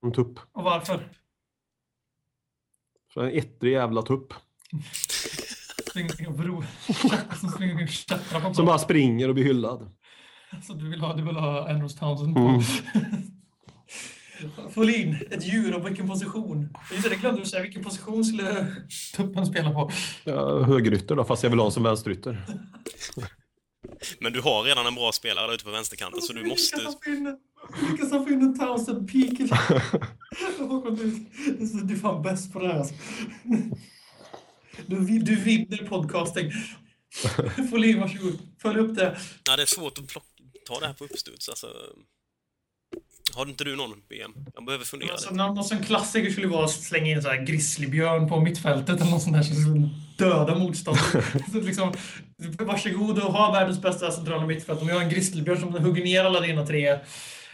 [SPEAKER 4] En tupp.
[SPEAKER 2] Och varför?
[SPEAKER 4] Så en ettrig jävla tupp.
[SPEAKER 2] Som
[SPEAKER 4] bara springer och blir hyllad.
[SPEAKER 2] Så du vill ha, du vill ha Andrews Townsend på?
[SPEAKER 4] Mm.
[SPEAKER 2] Folin, ett djur och vilken position? Just det, det glömde du säga. Vilken position skulle tuppen spela på?
[SPEAKER 4] Ja, högerytter då, fast jag vill ha en som vänsterytter.
[SPEAKER 3] Men du har redan en bra spelare där ute på vänsterkanten, så du måste...
[SPEAKER 2] Vilka som får in en- in Townsend peak? Du är fan bäst på det här. Alltså. Du, du vinner podcasting. Folin, varsågod. Följ upp det.
[SPEAKER 3] Ja, det är svårt att plocka, ta det här på uppstuds. Alltså, har inte du någon BM? Jag behöver fundera
[SPEAKER 2] Alltså,
[SPEAKER 3] lite.
[SPEAKER 2] någon, någon sån klassiker skulle vara att slänga in så här grizzlybjörn på mittfältet eller något sånt där som skulle döda motståndare. så liksom, varsågod och ha världens bästa centrala mittfält. Om jag har en grizzlybjörn som hugger ner alla dina tre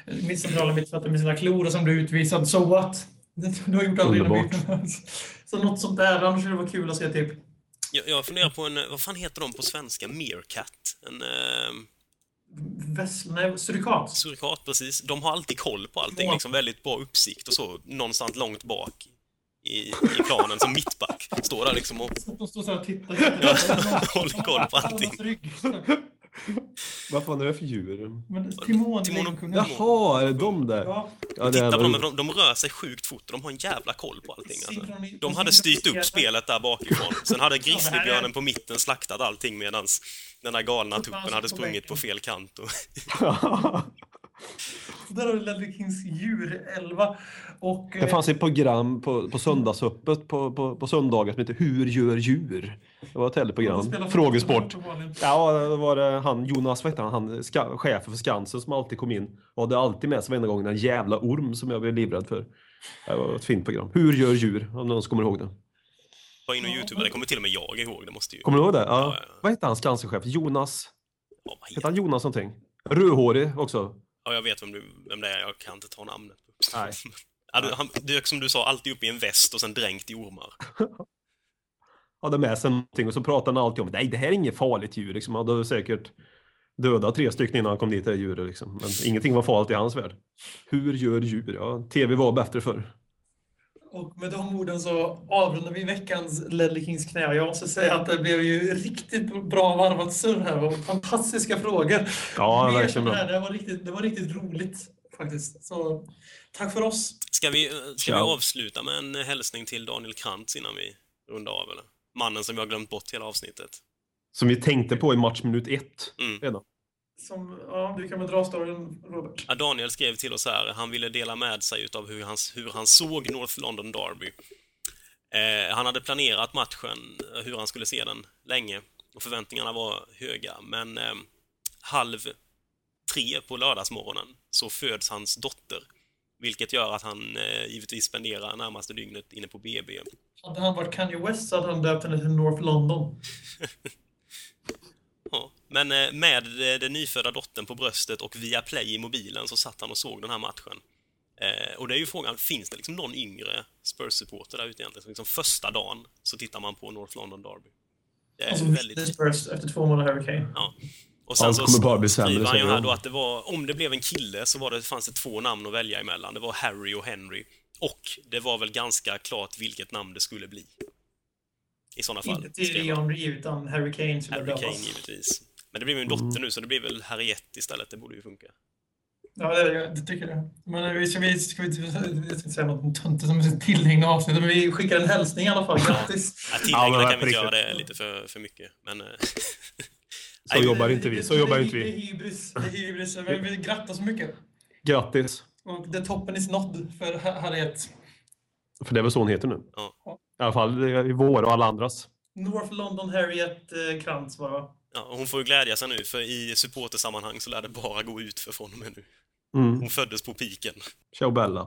[SPEAKER 2] mitt centrala mittfältet med sina klor och som blir utvisad, so what? Du har gjort alla dina byten. Så något sånt där, annars skulle det vara kul att se typ
[SPEAKER 3] Jag, jag funderar på en, vad fan heter de på svenska? Meerkat? En eh,
[SPEAKER 2] väst, nej, surikat.
[SPEAKER 3] surikat, precis. De har alltid koll på allting, liksom väldigt bra uppsikt och så, någonstans långt bak i, i planen som mittback. Står där liksom och
[SPEAKER 2] De står så här och tittar.
[SPEAKER 3] håller koll på allting.
[SPEAKER 4] Vad fan är det för djur?
[SPEAKER 2] Men Timon,
[SPEAKER 3] Timon och-.
[SPEAKER 4] Jaha, är det de där?
[SPEAKER 2] Ja,
[SPEAKER 4] Ja,
[SPEAKER 3] Titta på dem, de, de rör sig sjukt fort och de har en jävla koll på allting. Alltså. De hade styrt upp spelet där bakifrån. Sen hade grizzlybjörnen på mitten slaktat allting medan den där galna tuppen
[SPEAKER 2] fanns
[SPEAKER 3] hade
[SPEAKER 2] på
[SPEAKER 3] sprungit på fel kant. Och...
[SPEAKER 2] Så där har du Ledley Kings djur 11. Och,
[SPEAKER 4] Det
[SPEAKER 2] eh,
[SPEAKER 4] fanns ett program på, på söndagsöppet på, på, på söndagar som heter Hur gör djur? Det var ett tv-program. Frågesport. Ja, det var det han, Jonas, vad heter han, han ska, chefen för Skansen som alltid kom in och hade alltid med sig varenda gång den jävla orm som jag blev livrädd för. Det var ett fint program. Hur gör djur? Om någon kommer ihåg det.
[SPEAKER 3] Var in och youtube, det kommer till och med jag ihåg. Det måste ju...
[SPEAKER 4] Kommer du ihåg det? Ja.
[SPEAKER 3] Ja, ja.
[SPEAKER 4] Vad heter han Skansenchef? Jonas? Heter
[SPEAKER 3] heter...
[SPEAKER 4] han Jonas någonting? Rödhårig också.
[SPEAKER 3] ja, jag vet vem, du, vem det är, jag kan inte ta namnet.
[SPEAKER 4] Nej.
[SPEAKER 3] Ja, du, han dök som du sa alltid upp i en väst och sen dränkt i ormar.
[SPEAKER 4] Hade med sig någonting och så pratade han alltid om nej det här är inget farligt djur. Liksom. Han hade säkert dödat tre stycken innan han kom dit det djuret. Liksom. Men ingenting var farligt i hans värld. Hur gör djur? Ja, tv var bättre förr.
[SPEAKER 2] Och med de orden så avrundar vi veckans Ledley Kings knä. Jag måste säga att det blev ju riktigt bra varvat surr här. Och fantastiska frågor.
[SPEAKER 4] Ja, verkligen bra.
[SPEAKER 2] Det var, riktigt, det var riktigt roligt faktiskt. Så tack för oss.
[SPEAKER 3] Ska vi, ska vi avsluta med en hälsning till Daniel Krantz innan vi rundar av, eller? Mannen som vi har glömt bort hela avsnittet.
[SPEAKER 4] Som vi tänkte på i matchminut ett
[SPEAKER 3] Mm.
[SPEAKER 4] redan.
[SPEAKER 2] Som, ja, du kan väl dra storyn, Robert.
[SPEAKER 3] Ja, Daniel skrev till oss här, han ville dela med sig utav hur han, hur han såg North London Derby. Eh, han hade planerat matchen, eh, hur han skulle se den, länge. Och förväntningarna var höga, men eh, halv tre på lördagsmorgonen så föds hans dotter. Vilket gör att han eh, givetvis spenderar närmaste dygnet inne på BB.
[SPEAKER 2] Hade han varit Kanye West så hade han döpt henne till North London.
[SPEAKER 3] Men eh, med eh, den nyfödda dottern på bröstet och via play i mobilen så satt han och såg den här matchen. Eh, och det är ju frågan, finns det liksom någon yngre Spurs-supporter där ute egentligen? Så liksom första dagen så tittar man på North London Derby. Det är
[SPEAKER 2] Alltså,
[SPEAKER 3] väldigt...
[SPEAKER 2] Spurs efter två månader Hurricane.
[SPEAKER 3] Ja. Och sen
[SPEAKER 4] Allt
[SPEAKER 3] så
[SPEAKER 4] kommer bara bli sämre,
[SPEAKER 3] skriver han ju här då att det var, om det blev en kille så var det, fanns det två namn att välja emellan. Det var Harry och Henry. Och det var väl ganska klart vilket namn det skulle bli. I sådana fall.
[SPEAKER 2] Inte till. Leon utan Harry Kane skulle
[SPEAKER 3] Harry Kane givetvis. Men det ju en dotter nu så det blir väl Harriet istället, det borde ju funka.
[SPEAKER 2] Ja, det, det tycker jag. Men vi ska, vi, ska vi, jag tänkte säga något töntigt som är tillhängande avsnittet, men vi skickar en hälsning i alla fall. Grattis!
[SPEAKER 3] Ja,
[SPEAKER 4] Ja,
[SPEAKER 3] tilläggen
[SPEAKER 4] men
[SPEAKER 3] kan vi inte göra det lite för, för mycket, men... eh,
[SPEAKER 4] Så jobbar inte vi. Så jobbar inte
[SPEAKER 2] Det är
[SPEAKER 4] vi.
[SPEAKER 2] hybris. Det är hybris. Men vi grattar så mycket.
[SPEAKER 4] Grattis!
[SPEAKER 2] Och the toppen is nådd för Ha- Harriet.
[SPEAKER 4] För det är väl så hon heter nu?
[SPEAKER 3] Ja.
[SPEAKER 4] I alla fall i vår och alla andras.
[SPEAKER 2] North London Harriet eh, Krantz bara.
[SPEAKER 3] Ja, hon får ju glädja sig nu, för i supportersammanhang så lär det bara gå ut för från och med nu.
[SPEAKER 4] Mm.
[SPEAKER 3] Hon föddes på piken.
[SPEAKER 4] Ciao Bella.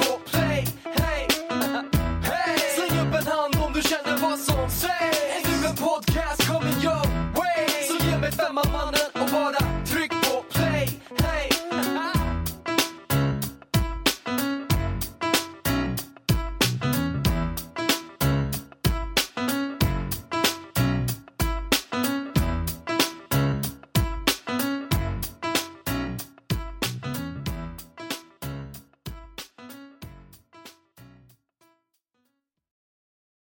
[SPEAKER 5] du känner vad som sägs. Ännu en podcast coming your way. Så ge mig femman mannen